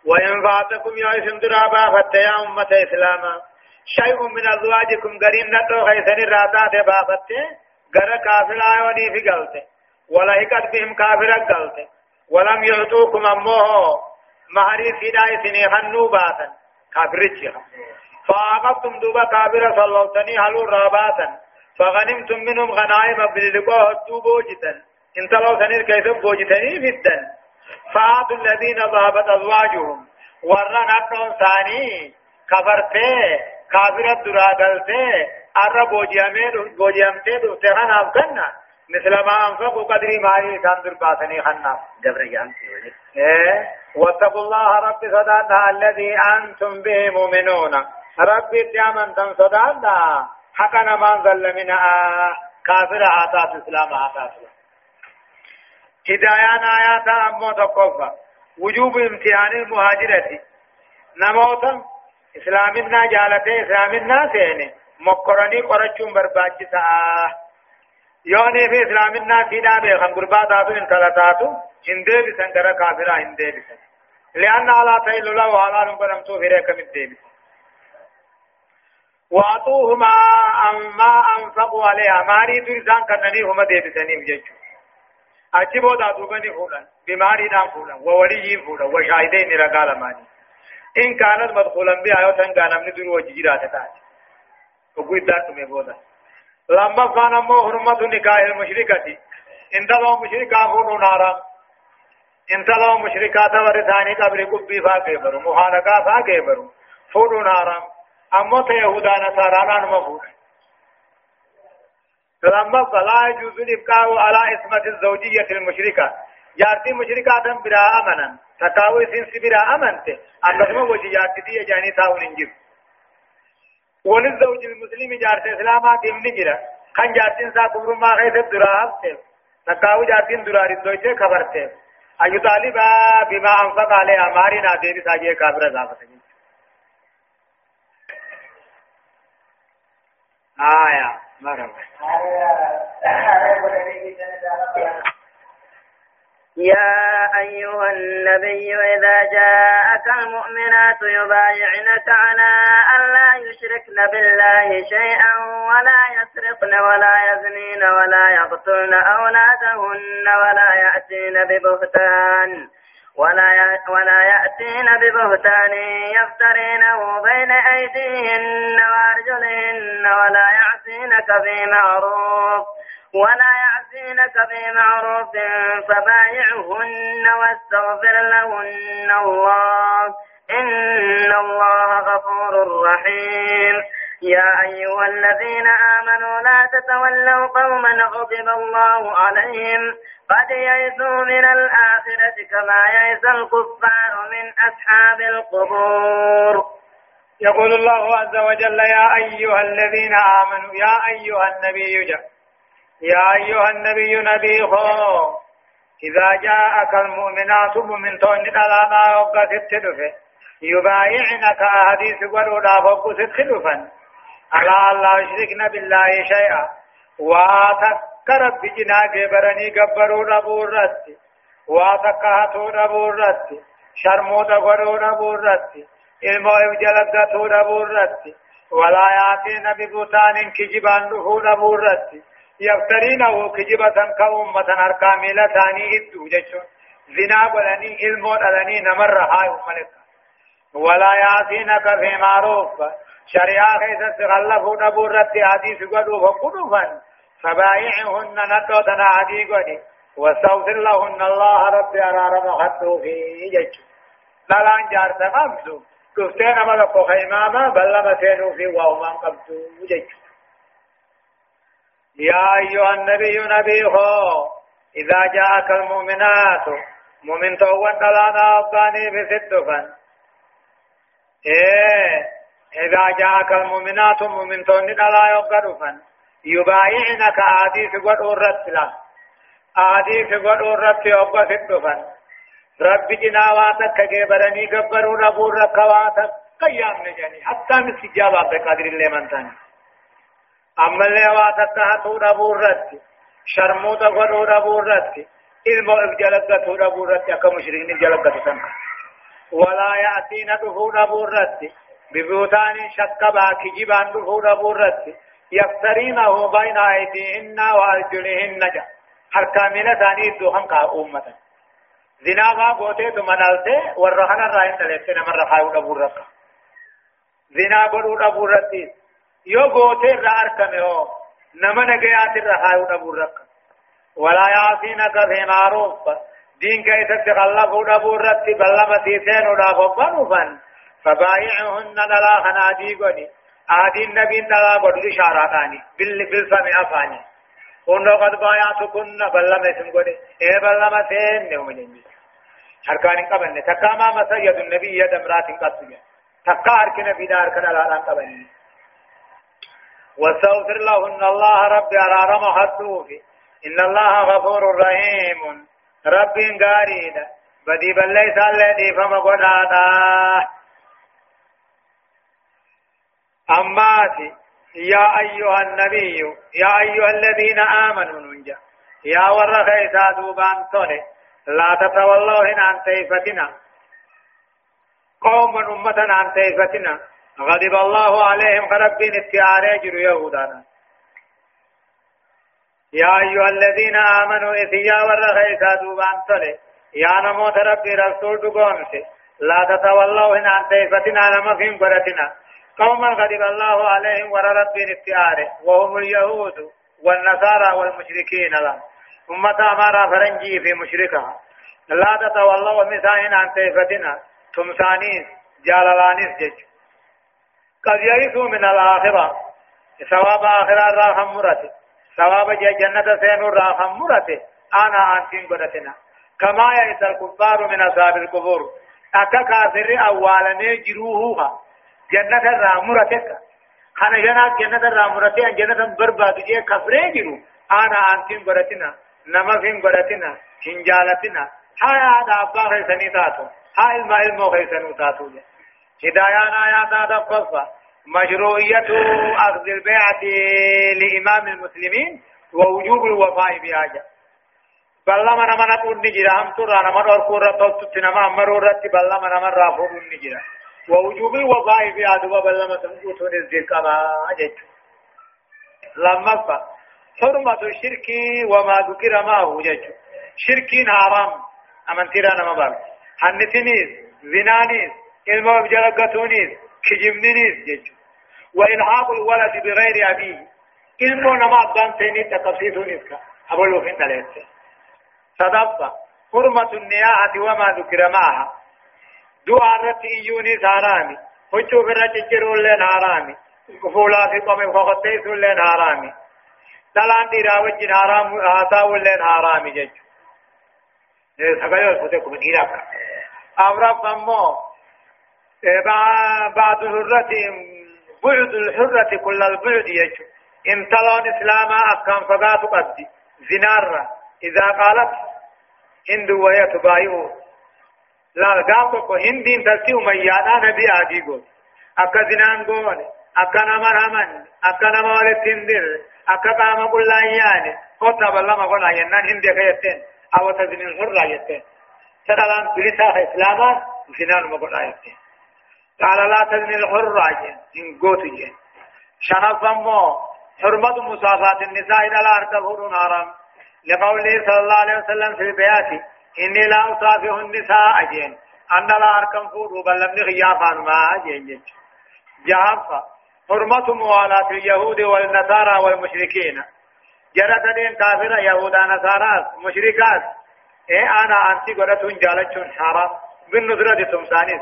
وإن فاتكم يا سندرابا فتيا أمة إسلاما شيء من أزواجكم قرين نتو خيسن الراتات بابت غر كافر آيوني في قلت ولهكت بهم كافر قلت ولم يعطوكم أموه مهري سيدا سني خنو باتا. كافر فعاقبتم دوبا كافر صلوتني هلو راباتا. فغنمتم منهم غنائم بلدقوه الدوبو جتا انتلو سنير كيف بوجتني الدن فآتوا الذين ذهبت أزواجهم. ورن أبنون ثاني. كفرته كافرة دراغلته أرى بوجيامته دوتهان أبقنا مثل ما أنفقوا قدر ما يكان درباتني خنا إيه واتقوا الله رب صدانا الذي أنتم به مؤمنون. تيامن تن صدانا حقنا ما ظل منها كافر آتات إسلام آتات. هدايان آيات أمو تقفى وجوب امتحان المهاجرة. نموتا إسلامنا جالته إسلامنا سيني. مقرني قرچون برباچتا يوني في إسلامنا سيدا بيخم قرباتاتو انتلتاتو هندي بسن كرا كافرا هندي بسن لأن على تيل الله وعلى نقرم تو فريق من دي بسن وأعطوهما أما أنفقوا عليها ماري ترسان كنني هما دي بسنين جيجو اچي بودا دوغني فولن بماري نام فولن وولي فولن وشاهدين رقال ماني إن كانت مدخولا بها يوتن كان من دون وجيرات تاج وقوي دات میں بودا لما كان مو حرمت نکاح المشركة انت لو مشركا فولو نارا انت لو مشركا تورثاني قبر قبي فاقه برو مخانقا فاقه برو فولو نارا اما تيهودا نصارانا نمفوش لما فلا يجوز الإبقاء على اسمة الزوجية المشركة جارتي مشركة برا أمنا تتاوي سنس برا أمنت أنما وجي جارتي دي جاني تاون انجب وللزوج المسلم جارتي إسلامات من كان جارتين سا كبر ما غيث الدراء تتاوي جارتين درار الدوشة خبرته أيو طالبا بما أنفق عليه أمارنا ديبي ساجيه كابر زافتين آية مرحبا يا أيها النبي إذا جاءك المؤمنات يبايعنك على أن لا يشركن بالله شيئا ولا يسرقن ولا يزنين ولا يقتلن أولادهن ولا يأتين ببهتان ولا ولا يأتين ببهتان يفترينه بين أيديهن وأرجلهن ولا يعصينك في معروف ولا يعصينك في معروف فبايعهن واستغفر لهن الله. إن الله غفور رحيم. يا أيها الذين آمنوا لا تتولوا قوما غضب الله عليهم. قد يئسوا من الآخرة كما يئس الكفار من أصحاب القبور. يقول الله عز وجل يا أيها الذين آمنوا يا أيها النبي جاء. يا أيها النبي نبي خو إذا جاءك المؤمنات من تون دلانا وقت التدفه يبايعنك أحاديث قرودا فوق ستخلفا على الله يشركن بالله شيئا. واتذكر بجنا برني قبروا ربورت واتكهتوا ربورت شرمودا قروا ربورت ilmo jalaggatuu dhabuu irratti walaa yaatiina bibutaanin kijibaan dhufuu ka ummatan harkaa miila isaanii idduu jechuun zinaa godhanii ilmoo dhalanii namarra haayu maleka walaa yaatiinaka fi maaruufa شريعة كيسا تغلفوا نبو رتي حديث قدوا فقدوا فبايعهن ندوتنا عدي قدي واستغفر لهن الله ربي أرارم خطو في جج لالان جارتا قبضوا كفتين أمد فوق إماما بل لما سينوا في وهما قبضوا جج يا أيها النبي نبي هو إذا جاءك المؤمنات مؤمن توان دلانا أباني بسدفا إيه إذا جاءك المؤمنات مؤمن تون دلا يقرفا يبايعنك آديس قد أورت له آديس قد أورت يوقف الدفن رب جناواتك كبرني قبروا نبور ركواتك قيام نجاني. حتى من بقدر الله من تاني أما اللي واتك هاتو نبور رت شرموتا قدو نبور رت علم إبجلقة نبور رت أكا مشرقين جلقة سنك ولا يأتين دفو نبور رت ببوتان شكبا كجبان دفو نبور رت يفترينه بين أيديهن وأرجلهن جا حركامنا ثاني دوهم كا أمة زنا ما قوتي تمنالته ورهنا راين تلته نمر رخاو دبور ركا زنا بدو دبور رتي يو قوتي رار كمه نمن گيات رخاو دبور ركا ولا يعصينك في معروف دين كيف تخلف دبور رتي بلما تيسين ودافبن فن فبايعهن دلا خنادي قدي آدي النبي دلا قدي شاراتاني بال بالسمع أفاني ونو قد بايعتكن بلما اسم قدي إيه بلما سين نومنين qabanne. Takka ma masa yadu nabi yada imraatin qattu takka harki nabi da harkan alaadhaan qabanne. واستغفر لهن الله رب أرارم حدوفي إن الله غفور رحيم. رب قارينا بدي بل ليس الذي فما قدادا أماتي يا أيها النبي يا أيها الذين آمنوا ننجا. يا ورخيسا دوبان تولي لا تتولوا هنا عن تيفتنا. قوما أمة عن تيفتنا. غضب الله عليهم خربين اتعاري جروا يهودانا. يا أيها الذين آمنوا إثيا ورغيسا دوبان تلي يا نموت ربي رسول دقونسي لا تتولوا هنا عن تيفتنا لما فين قرتنا. قوما غضب الله عليهم وربين اتعاري وهم اليهود والنصارى والمشركين لهم أمة أمارا فرنجي في مشركها لا تتولوا مساهن عن تيفتنا تمسانيس جاللانيس جج. قد يرثوا من الآخرة. ثواب آخرة راهم مرته ثواب جنة سين راهم مرته أنا أنتين قدتنا. كما يئس الكفار من أصحاب القبور. أكا كافر أولا جروهها جنة رامرتك خانا جنا جنة رامرتك جنة برباد جيه كفره جرو. أنا أنتين قدتنا. نما فين قدتنا. هنجالتنا. هاي هذا أبا تاتو. هاي الماء المو خيسنو تاتو هدايان آيات هذا قصة مشروعية أخذ البيعة لإمام المسلمين ووجوب الوفاء بها بلما نما نقول نجرا هم ترى نما نركو رتو تنما أمرو رت بلما نما رافور نجرا ووجوب الوفاء بها دوا بلما تنقوتون الزير كما أجد لما فا حرمة الشرك وما ذكر ما هو جج شرك حرام أمن ترى نما بال. حنتنيز زنانيز علم بجلقتونيز كجمنيز جج وإلحاق الولد بغير أبيه علم نما أبان سيني تقصيتونيز كا. أبولو فين تلاتة صدفة. حرمة النياحة وما ذكر معها. دعاء رتي يوني سارامي. هجو فرة جرول لين حرامي. فولا في قوم فقطي سلين حرامي. دلان دي راوج حرام هاتا ولين حرامي جج سغيو فتكم ديراك أمر فمو. بعد الحرة بعد الحرة كل البعد يج امتلون اسلاما اكام فقات قد. زنار إذا قالت هند وهي تبايعه. لا قام کو هندين تلتي اميانا نبي عادي قول. أكا زنان قول أكا نمر همن أكا نمر تندر أكا قام قل لا يعني قطب الله ما قلنا ينان هندي خيتين أو تزن الحر يتين. سرالان بلسا اسلاما زنان ما قلنا يتين. قال لا تزن الحر إن قوت جين شنف مو حرمة مصافات النساء إلى الأرض الهر نارا. لقوله صلى الله عليه وسلم في البيات إني لا أصافه النساء أجين أن لا أركم فور بل لم خيافا ما أجين جهنم حرمة موالاة اليهود والنصارى والمشركين. جرت دين كافر يهودا نصارى مشركات. إيه أنا أنتي قرأتون جالتون حرام. بالنظرة تمسانيس.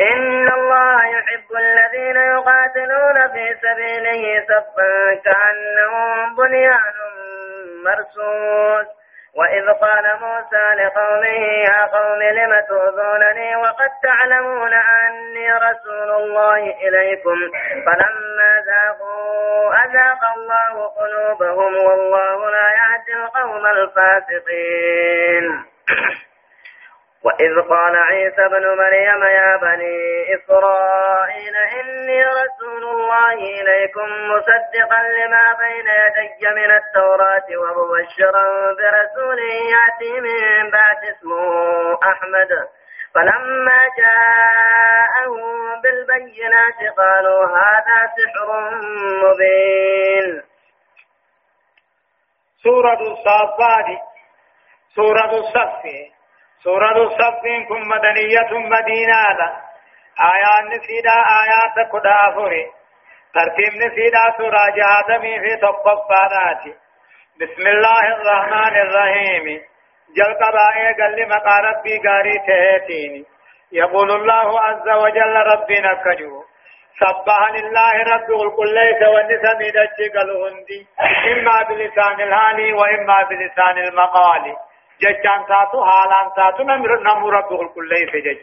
إن الله يحب الذين يقاتلون في سبيله صفا كأنهم بنيان مرصوص وإذ قال موسى لقومه يا قوم لم تؤذونني وقد تعلمون أني رسول الله إليكم. فلما ذاقوا أذاق الله قلوبهم والله لا يهدي القوم الفاسقين. وإذ قال عيسى بن مريم يا بني إسرائيل إني رسول الله إليكم مصدقا لما بين يدي من التوراة ومبشرا برسول يأتي من بعد اسمه أحمد. فلما جاءهم بالبينات قالوا هذا سحر مبين. سورة الصافات سورة الصف. سورة الصف كن مدنية مدينة آيات نسيدا آيات كدا أفوري ترتيب نسيدا سورة جهادمي في تقفانات بسم الله الرحمن الرحيم جل قبائي قل مقا ربي قاري تهتيني يقول الله عز وجل ربنا كجو سبح لله رب الكل ليس والنسم دجي قلهندي إما بلسان الهاني وإما بلسان المقالي ججان ساتو حالان ساتو نمر نمو رب الكل ليس جج.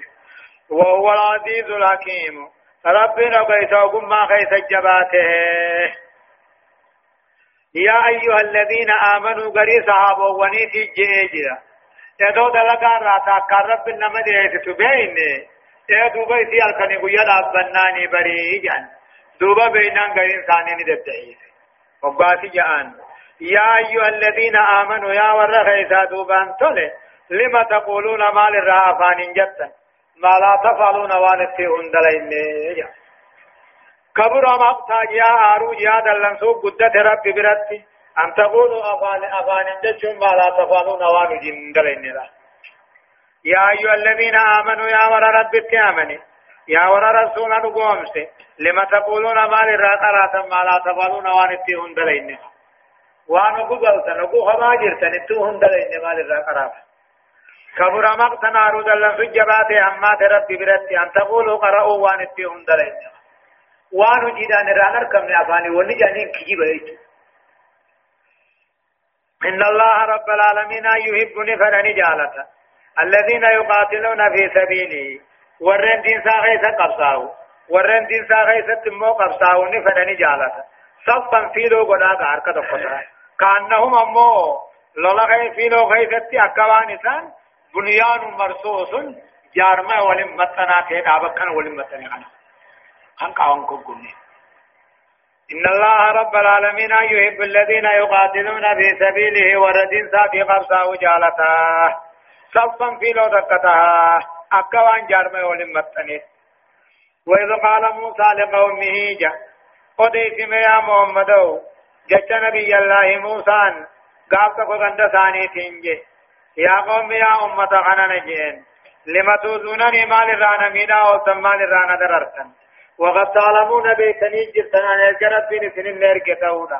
وهو العزيز الحكيم. ربنا قيس وقم قيس الجباته. يا أيها الذين آمنوا قري صحابة ونيتي جيجرا يدو دلقا راتا كرب النمد ريس تبين يا دوبا يسي الكني قيا لابناني بري جان دوبا بينان قرين ثاني ندبتعيس وقاسي جآن. يا أيها الذين آمنوا يا ورخ إذا دوبان تولي لما تقولون ما للرأفان جتا ما لا تفعلون وانتي هندلين كبر مقتا يا آرو يا دلن سوق قدت رب برتي. أن تقولوا أفان أفان جتشم ما لا تفعلون وانتي هندلين يا أيها الذين آمنوا يا ور رب التامني يا ور رسول نقومس لما تقولون ما للرأفان ما لا تفعلون وانتي هندلين وأنا قبلت نقو خما جرتن انتو هندلين مال الرقراب كبر مقتنا عروض الله في الجبات أما تربي برتي أن تقولوا قرأوا وان اتي هندلين وانو جيدان رانر كم نعفاني ونجانين كجيب ايتو إن الله رب العالمين يحب نفر نجالة الذين يقاتلون في سبيله ورن دين ساغيث قبصاو ورن دين ساغيث تمو قبصاو نفر نجالة صفا في لو قدا غارك دقتا كانهم امو لولا غي في لو غي ستي اكوان انسان بنيان مرصوص جارما ولم متنا كي دابكن ولم متنا أنا ان قاون کو گني إن الله رب العالمين يحب الذين يقاتلون في سبيله وردين سابق قبصا وجالتا صفا في لو دقتا أكوان جارما ولم متنا وإذ قال موسى لقومه جاء قديسم يا محمد جت نبي الله موسى قاب تكو غند ثاني تنجي يا قوم يا أمة خنا نجين لما توزونني مال الرانا مينا أو تمال الرانا دررتن وقد تعلمون بيتني جرتن أن يجرت بين سنين نرجع تاودا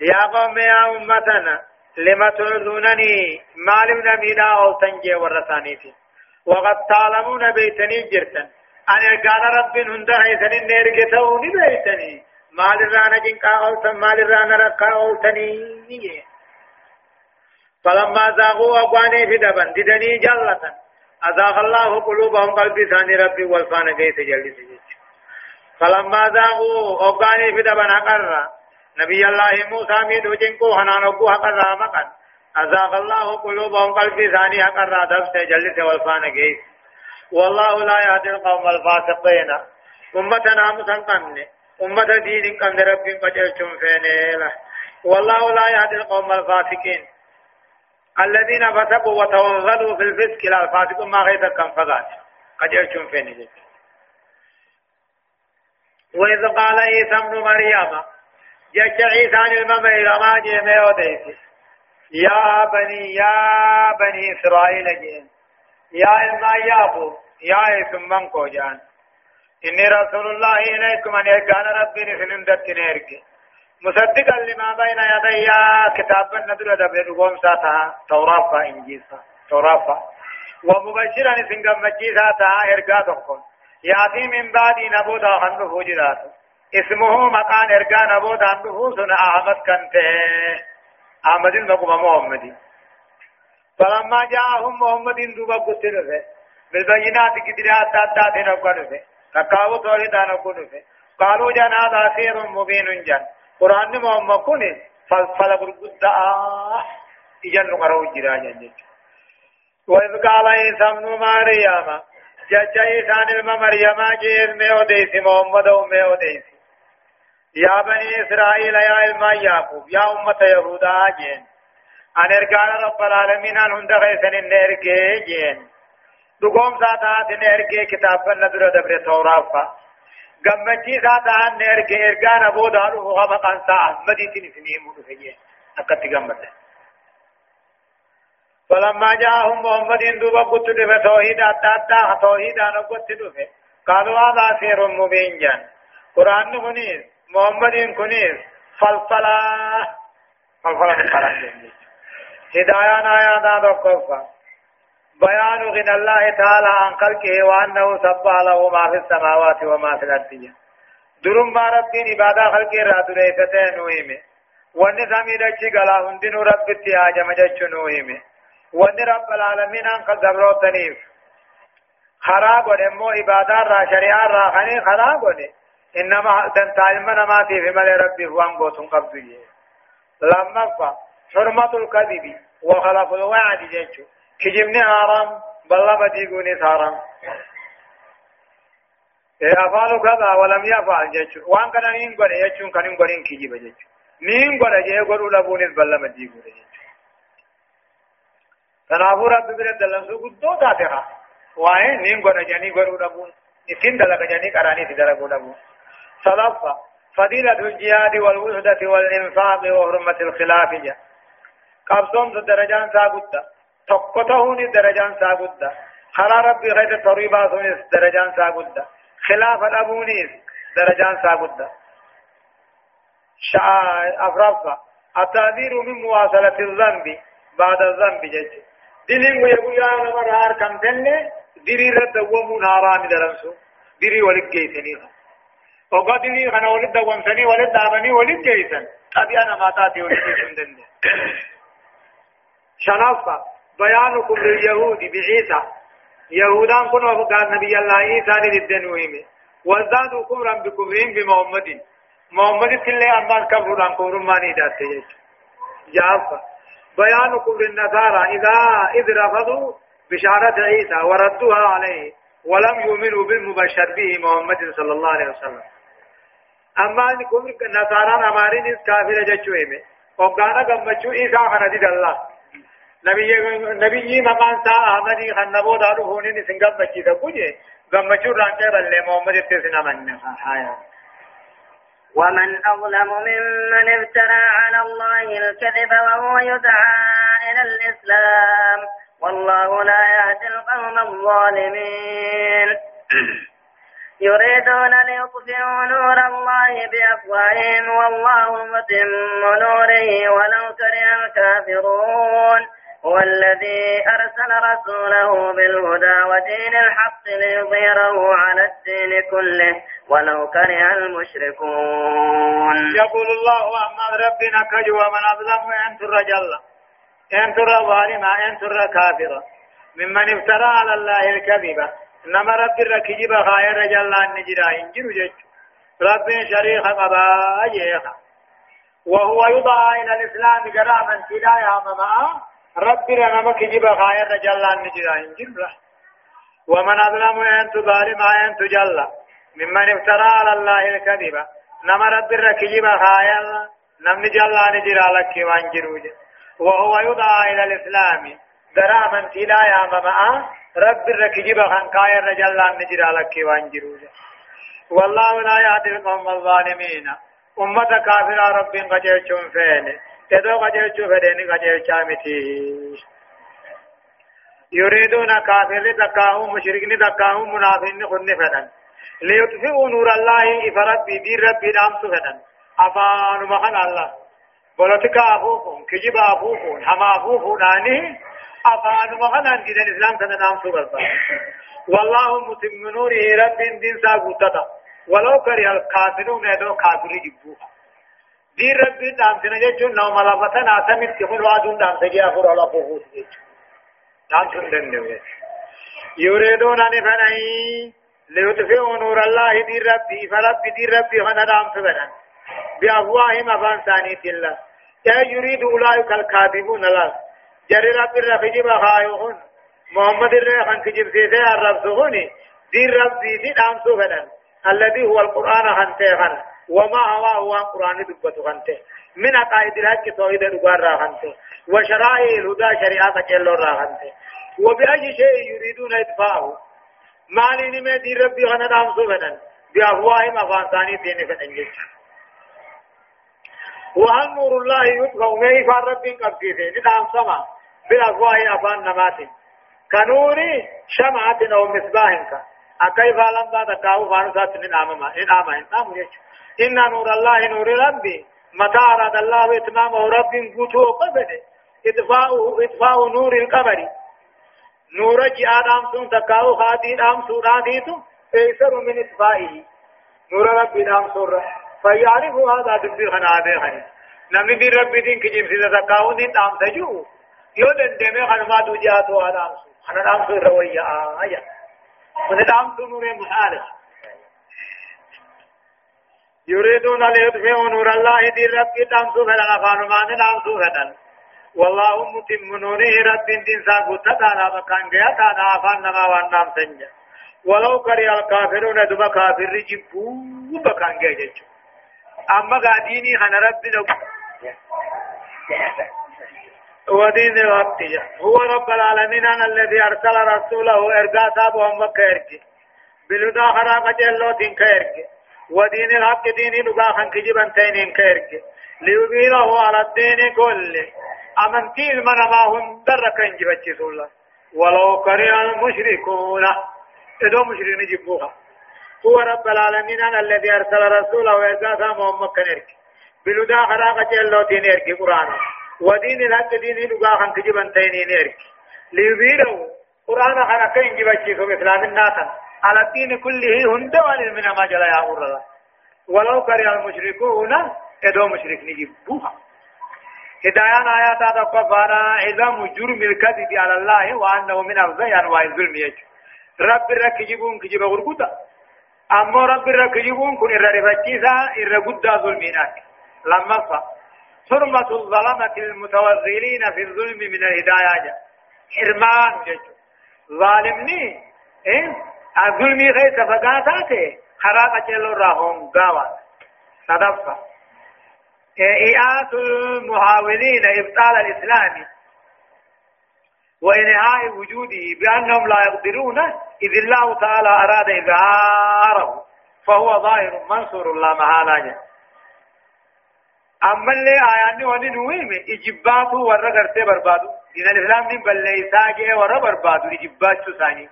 يا قوم يا أمتنا لما تعذونني مال من مينا أو تنجي ورثاني وقد تعلمون بيتني جرتن أن قال رب هنده سنين نرجع تاوني بيتني مال الرانا جنكا أو تم مال الرانا ركا أو تني فلما زاغوا أقواني في دبن ددني جلة أزاغ الله قلوبهم قلبي ثاني ربي والفان كيف جلس فلما زاغوا أقواني في دبن أقر. نبي الله موسى ميد وجنكو هنان أقو أقر مقن أزاغ الله قلوبهم قلبي ثاني أقر. دبس جلس والفان كيف والله لا يهدي القوم الفاسقين. أمتنا مسنقمني أمة دين قمن ربي قجلتم فينيلا. والله لا يهدي القوم الفاسقين. الذين فسقوا وتوغلوا في الفسق لا الفاسق ما غير كم فقات قجلتم فينيلا. وإذ قال عيسى ابن مريم جج عيسى عن الممير ما جيمي يا بني يا بني إسرائيل جين يا يابو يا اسم من كوجان. إني رسول الله إليكم أن يقال ربي نسلم دتني أرجي مصدقا لما بين يدي كتاب النذر دبر قوم ساتا توراة فإنجيسا توراة ومبشرا سنگم مجيسا تا إرقا تقون يأتي من بعد نبودا خنده فوجدات. اسمه مكان إرقا نبودا خنده سن أحمد كنته أحمد المقوم محمد فلما جاءهم محمد دوبا قتل بالبينات كدرات تاتات نقل تكاو توحيد أنا كونو قالوا جانا هذا سير مبين جان قران ما هم كوني فلفل غرغدا يجن قرو جرا جان وإذ قال عيسى ابن مريم جج عيسى ابن مريم جير ميو ديسي محمد وميو ديسي يا بني إسرائيل يا علم يا أمة يهودا جين أن إرقال رب العالمين أن هند غيثن النرقى جين. دقوم ساتا نرجع كتاب النذر دبر isaa ta'an ne erge ergaan aboodaa dhufu hama qansaa ahmadiitiin isinii himu dhufe jee akkatti gammade فلما جاءهم محمد دوبا قلت دفع توحيد أتاتا توحيد أنا قلت دفع قالوا هذا سير مبين جان. قرآن كنيس محمد كنيس فلفلا فلفلا فلفلا هدايا نايا دا دقفا بيان غنى الله تعالى عن خلقه وأنه سبح له ما في السماوات وما في الأرض درم ما ربين عبادة خلقه رات ريفتين نوهمه وان سامي دچي غلا هندين رب تياج مجچ نوهمه وان رب العالمين ان قدر تنيف خراب ودمو عبادة را شريعة را خني خراب ودي انما تنتايم ما في مل ربي هو ان غوتن قبضي لما حرمة الكذب وخلاف الوعد جيچو كجمني حرام بلا مديقوني حرام أفعل كذا ولم يفعل جيش وان كان نين غني يجون كان نين غني كيجي بجيش نين جي غرو لبوني بلا مديقوني جيش تنافور رب بير دلن سو غدو تاتها واي نين غني جاني غرو لبون. نسين دلك جاني قراني سدر غرو لبون. صلافة فضيلة الجهاد والوحدة والإنفاق وحرمة الخلاف جا. قبضهم درجان ساقودا تقطعون درجان ساقودا خلا ربي غير طريبا سونيس درجان ساقودا خلاف الأبونيس درجان ساقودا شاء أفرافا. التعذير من مواصلة الذنب بعد الذنب جج دلين ويقول يا نمر هار كم تنة؟ ديري رد ومون هاران درنسو. ديري ولد جيسني وقد ديري خنا ولد دوام سني ولد دابني ولد جيسن أبي أنا ما تاتي ولد جيسن شنافا بيان كفر اليهود بعيسى. يهودان كنوا قال نبي الله عيسى للدنوهم وزادوا كفرا بكفرهم بمحمد. محمد كله أمان كفر عن كفر ما نيدات جافا بيان كفر النصارى إذا إذ رفضوا بشارة عيسى وردوها عليه ولم يؤمنوا بالمبشر به محمد صلى الله عليه وسلم. أما أن كفر النصارى أمارين كافر جتشوهم. وقانا قمتشو عيسى خندد الله. نبي دارو رانچه بلے محمد تسنا من ومن أظلم ممن افترى على الله الكذب وهو يدعى إلى الإسلام. والله لا يهدي القوم الظالمين. يريدون ليطفئوا نور الله بأفواههم والله متم نوره ولو كره الكافرون. هو الذي أرسل رسوله بالهدى ودين الحق ليظهره على الدين كله ولو كره المشركون. يقول الله أما ربنا كجوا من أظلم أن الرجل أن ترى ظالما أن ترى كافرا ممن افترى على الله الكذب. إنما رب الركجب خير رجل أن نجرا إنجر جج. رب شريخ قبا وهو يضع إلى الإسلام جراما تلا يا مما رب لنا كجب رجل أن نجرا إنجر ومن أظلم أن تظالم أن تجلى ممن افترى على الله الكذب نما رب الركجب خير نم نجلى نجرا لك وانجر وهو يضع إلى الإسلام جراما تلا يا مما رب الركجب خان كاير رجل الله نجر على وانجرو والله لا يهدي القوم الظالمين أمة كافرة رب چون فين تدو قجر چون فدين قجر چامتي يريدون كافر تكاهم مشركين تكاهم منافقين خن فدن ليطفئوا نور الله فرب دين رب دام سفدن أفان مخن الله بولتكا أفوفون كجب أفوفون هما أفوفون آنه أفان مغنى دين الإسلام كان نام سورة والله متم نوره رب دين ساقوتتا ولو كره الكافرون يدو كافر جبوها دين رب دام سنجد نو ملابتنا سمت كفل وادون دام سجي أخور على فوفوس دام سندن نوه يريدون أن فنعي ليطفئوا نور الله دين ربي فرب دين ربي هنا دام سبنا بأفواههم أفان ثانية الله يريد أولئك الكاذبون الله جري رب الرخيج بخايوهن محمد الرخان كجب سيسي الرب سهوني دين رب دي دام سهنا الذي هو القرآن هنته هن وما هو هو القرآن دبته هنته من عقائد الحق توحيد دبار را هنته وشرائع الهدى شريعة كيلو را هنته وبأي شيء يريدون إدفاعه. مالي نمي دين ربي هنا دام سهنا بأفواههم أفانساني دين فتنجيش وهل نور الله يطفأ مي فارب قبضيته ندام سما. بالأفواه أفان نمات كنور شمعة أو مصباح أكيف لم بعد كاو فانسات من آمما إن آما إن آم إن نور الله نور ربي متى أراد الله إتمامه رب قوتو قبل إطفاء إطفاء نور القمر نور جهاد أم سن تكاو خادي أم سوراتيتو أيسر من إطفائه نور ربي أم سورة فيعرف هذا دبي خنا به نمني دي ربي دين كجيم سيدا تكاو دين تام تجو يو دندمه خنما دوجاتو هذا أمسو أنا أمسو روية آية أمسو نور محالة يريدون ليطفئوا نور الله دين ربي تامسو فلن أفانو ما نامسو فلن والله متم نوره رب دين ساقو تتانا مكان جيا تانا أفان نما وانام سنجا ولو كره الكافرون دب كافر جبو بكان جيا جيجو. أما قاديني خنا ربي ودين الوقت هو رب العالمين أنا الذي أرسل رسوله إرقاء صاحب ومك إرقي بالهدى خراق جلو دين كإرقي ودين الحق ديني لقا خان كجبا تينين كإرقي ليظهره على الدين كله. أمنتي المن ما هم درك انجبتش سولا ولو كره المشركون. إدو مشركين جبوها هو رب العالمين أنا الذي أرسل رسوله وإرقاء صاحب ومك إرقي بالهدى خراق جلو دين إرقي قرآن ودين الحق دين لغا خان كجبن تينين إرك ليبيرو قرآن كين جبتشي سو إسلام الناس على الدين كله هند من ما جلا يا الله ولو كره المشركون إدو مشرك نجيبوها هدايان آيات تقفانا عظم جرم الكذب على الله وأنه من أفضل أنواع الظلم يجب. رب الرك جيبون كجيب غرقوتا أما رب الرك جيبون كن إرى رفتيسا إرى قد ظلمينات لما فا حرمة الظلمة المتوغلين في الظلم من الهداية حرمان جج ظالمني إيه؟ الظلم غير فقاتاته خراقة جلو راهم قاوة. صدفة. إيئات المحاولين إبطال الإسلام. وإنهاء وجوده بأنهم لا يقدرون إذ الله تعالى أراد إظهاره. فهو ظاهر منصور الله مهانا أما اللي آياني وني نويم إجباتو ورّا غرتي بربادو دين الإسلام من بلّيسا جه ورّا بربادو إجباتو ثاني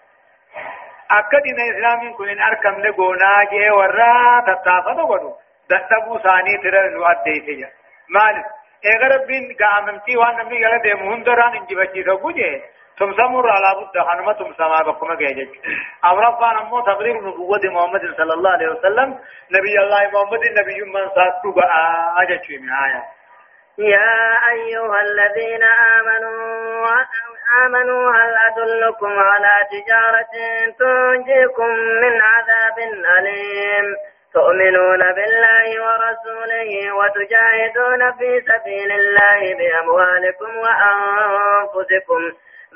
akka dina islaamin kun hin argamne goonaa jee warra tattaafata godhu dadhabuu isaanii tira nu addeeyse jedha maaliif eega rabbiin ga'amamtii waan namni jala deemu hundaraan injifachiisa guje تمسمر على بد خنمة تمسما بكم جيجج أمرفان أمو تقرير نبوة محمد صلى الله عليه وسلم. نبي الله محمد نبي من ساتو بقى أجج من آية يا أيها الذين آمنوا آمنوا هل أدلكم على تجارة تنجيكم من عذاب أليم؟ تؤمنون بالله ورسوله وتجاهدون في سبيل الله بأموالكم وأنفسكم.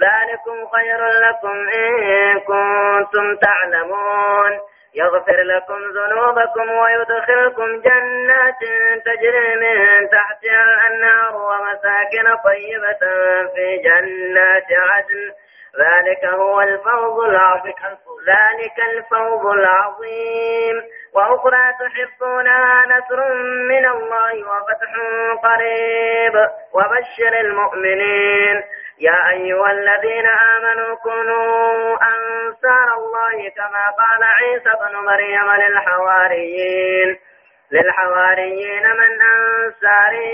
ذلكم خير لكم إن كنتم تعلمون. يغفر لكم ذنوبكم ويدخلكم جنات تجري من تحتها الأنهار ومساكن طيبة في جنات عدن. ذلك هو الفوز العظيم. ذلك الفوز العظيم. وأخرى تحبونها نصر من الله وفتح قريب. وبشر المؤمنين. يا أيها الذين آمنوا كونوا أنصار الله كما قال عيسى بن مريم للحواريين. للحواريين من أنصاري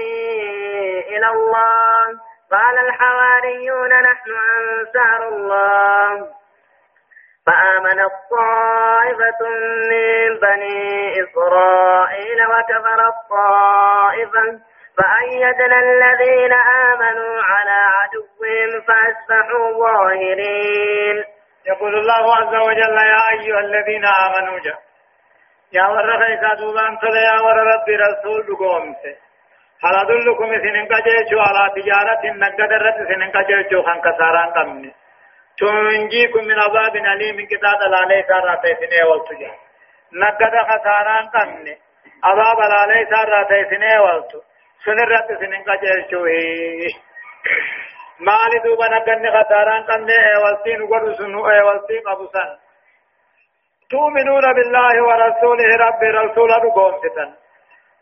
إلى الله. قال الحواريون نحن أنصار الله. فآمنت طائفة من بني إسرائيل وكفرت طائفة فأيدنا الذين آمنوا على عدوهم فأصبحوا ظاهرين. يقول الله عز وجل يا أيها الذين آمنوا جاء. يا ور خيسا دوبان تلا يا ور رب رسول قومته هل أدلكم سنن قجيشو على تجارة نقد رد سنن قجيشو خان كساران قمني. تنجيكم من عذاب أليم كتاب العلي سارة سنة والتجا نقد خساران قمني. عذاب العلي سارة سنة والتو رد سنن maali duuba nagganni khataaraan qabne? Eewaltiin godhu sun eewaltii qabu san. تؤمنون بالله ورسوله رب رسول قومتا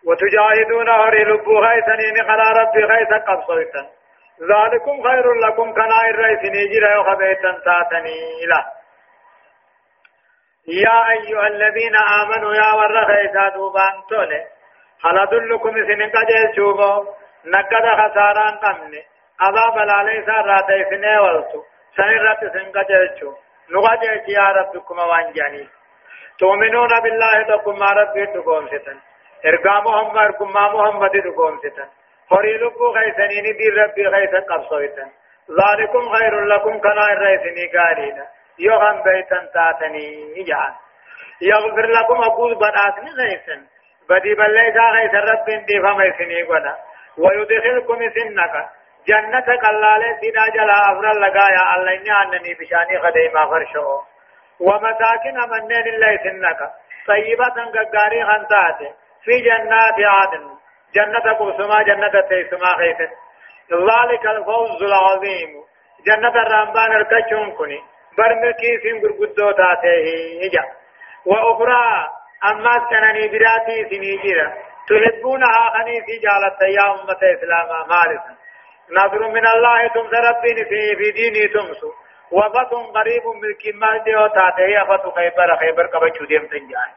وتجاهدون هري لبو غيثنين خلا رب غيث قبصيتا ذلكم خير لكم كنا الرئيس نجر وخبيتا تاتني له يا أيها الذين آمنوا يا ور غيثا دوبان تولي هل أدلكم سنين قجل شوفو نقد خساران قمني عذاب العلي سارة سنين والتو سنين قجل شوف نغجل يا ربكم وانجاني تؤمنون بالله تقوم ما ربي تقوم ستن ارقا محمد ارقم محمد تقوم ستن لبو غيثنين دي ربي غيث قبصويتن ذلكم خير لكم كنا الرئيسني قارينا يوغن بيتن تاتني جعل يغفر لكم أقول بداتني غيثن بدي بليسا غيث رب دي فميسني قنا ويدخلكم سنك. جنة قلالة سيدا جلا أفرال لقايا الله إني أنني بشاني خديما فرشو. ومساكن منين الله سنك. طيبة ققاري خنتات في جنات عدن. جنة قسما جنة تيسما خيث ذلك الفوز العظيم. جنة الرمبان الكشون كني. برمكي سين قرقدو تاته إجا وأخرى أما سنني براتي سنيجيرا تحبونها خنيسي جالت يا أمة إسلام مالسا نظر من الله تمس ربين في في ديني تمسو وفت قريب من كمال ديو تاته أفت خيبر خيبر كبچو ديم تنجان.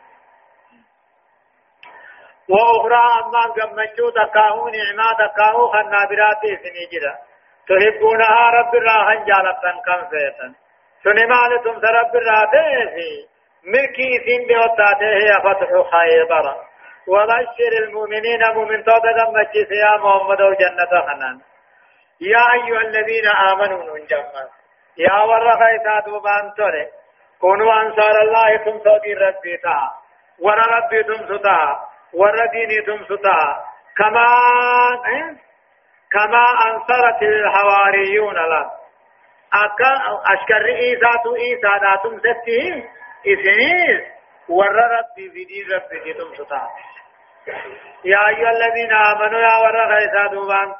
وأخرى أما قمجو تكاهو نعما تكاهو خنابراتي سنيجرا تحبونها رب الله جالتا كم فيتا سنمال تمس رب الله في ملكي سين ديو تاته أفتح خيبر. وبشر المؤمنين مؤمن توتا قمجي يا محمد وجنة خنان يا أيها الذين آمنوا ننجمع يا ورقا إساتوا تولي كونوا أنصار الله تم صدي ربي تا. ور ربي تم ستا. ور ديني تم ستا. كما كما أنصرت الحواريون لا. أكا أشكر إيساتو إيسا داتم ستهم. إسنيس ور ربي دين ربي تم ستا. يا أيها الذين آمنوا يا ورقا إساتوا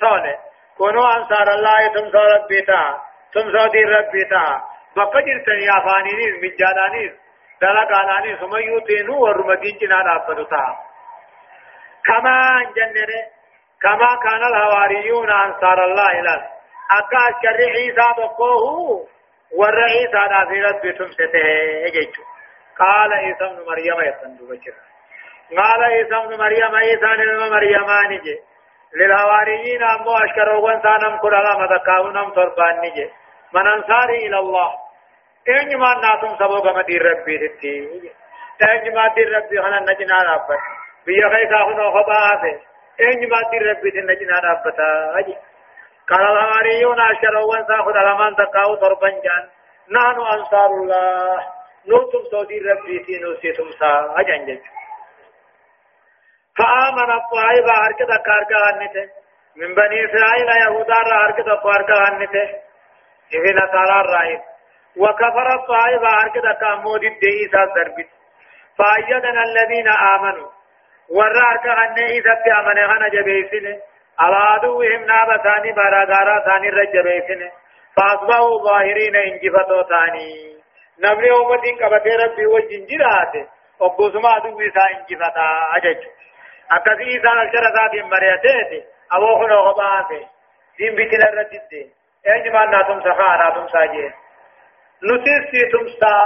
تولي كونوا أنصار الله تم ربي تا. تم صدي ربي تا. بقدر تنيا فانينيز مجانانيز دلقانانيز هم يوتينو ورمدين جنان أبدو تا. كما جننه كما كان الحواريون أنصار الله إلى. أكا شر عيسى بقوه ور عيسى نافرت بتمسته يجيشو قال عيسى ابن مريم يسندو بشر قال عيسى ابن مريم عيسى ابن مريم نجي للحواريين أمو أشكروا وانسانم كرالا مدكاونم تربان نجي من أنصاري إلى الله إن ما ناتم سبوغ مدير ربي تتي إن ما دير ربي هنا نجنا ربك بيا خيسا هنا خبافه إن ما دير ربي تنجنا ربتا أجي قال الحواريون أشكروا وانسان خد لمن تقاو تربان جان. نحن أنصار الله. نوتم سودي ربي تي نوسيتم سا. أجان جيش فآمن الطائبة هركة كاركا هنته. من بني إسرائيل يهودا هركة كاركا هنته. إذا نصارى الرائد وكفر الطائبة هركة كامود الدئيسة دربت فأيدنا الذين آمنوا. ورارك أن إذا بأمن غنى جبيسن على عدوهم نابا ثاني باراغارا ثاني رجبيسن فأصبحوا ظاهرين انجفتوا ثاني نمني أمتين كبتي ربي وجنجراته وقسما عدوي ثا انجفتا أجج أكثي إسان الشرع ذات مريتين أبو خنو غباته دين بيتنا أين ما ناتم سخا ناتم ساجين نتيسي تمسا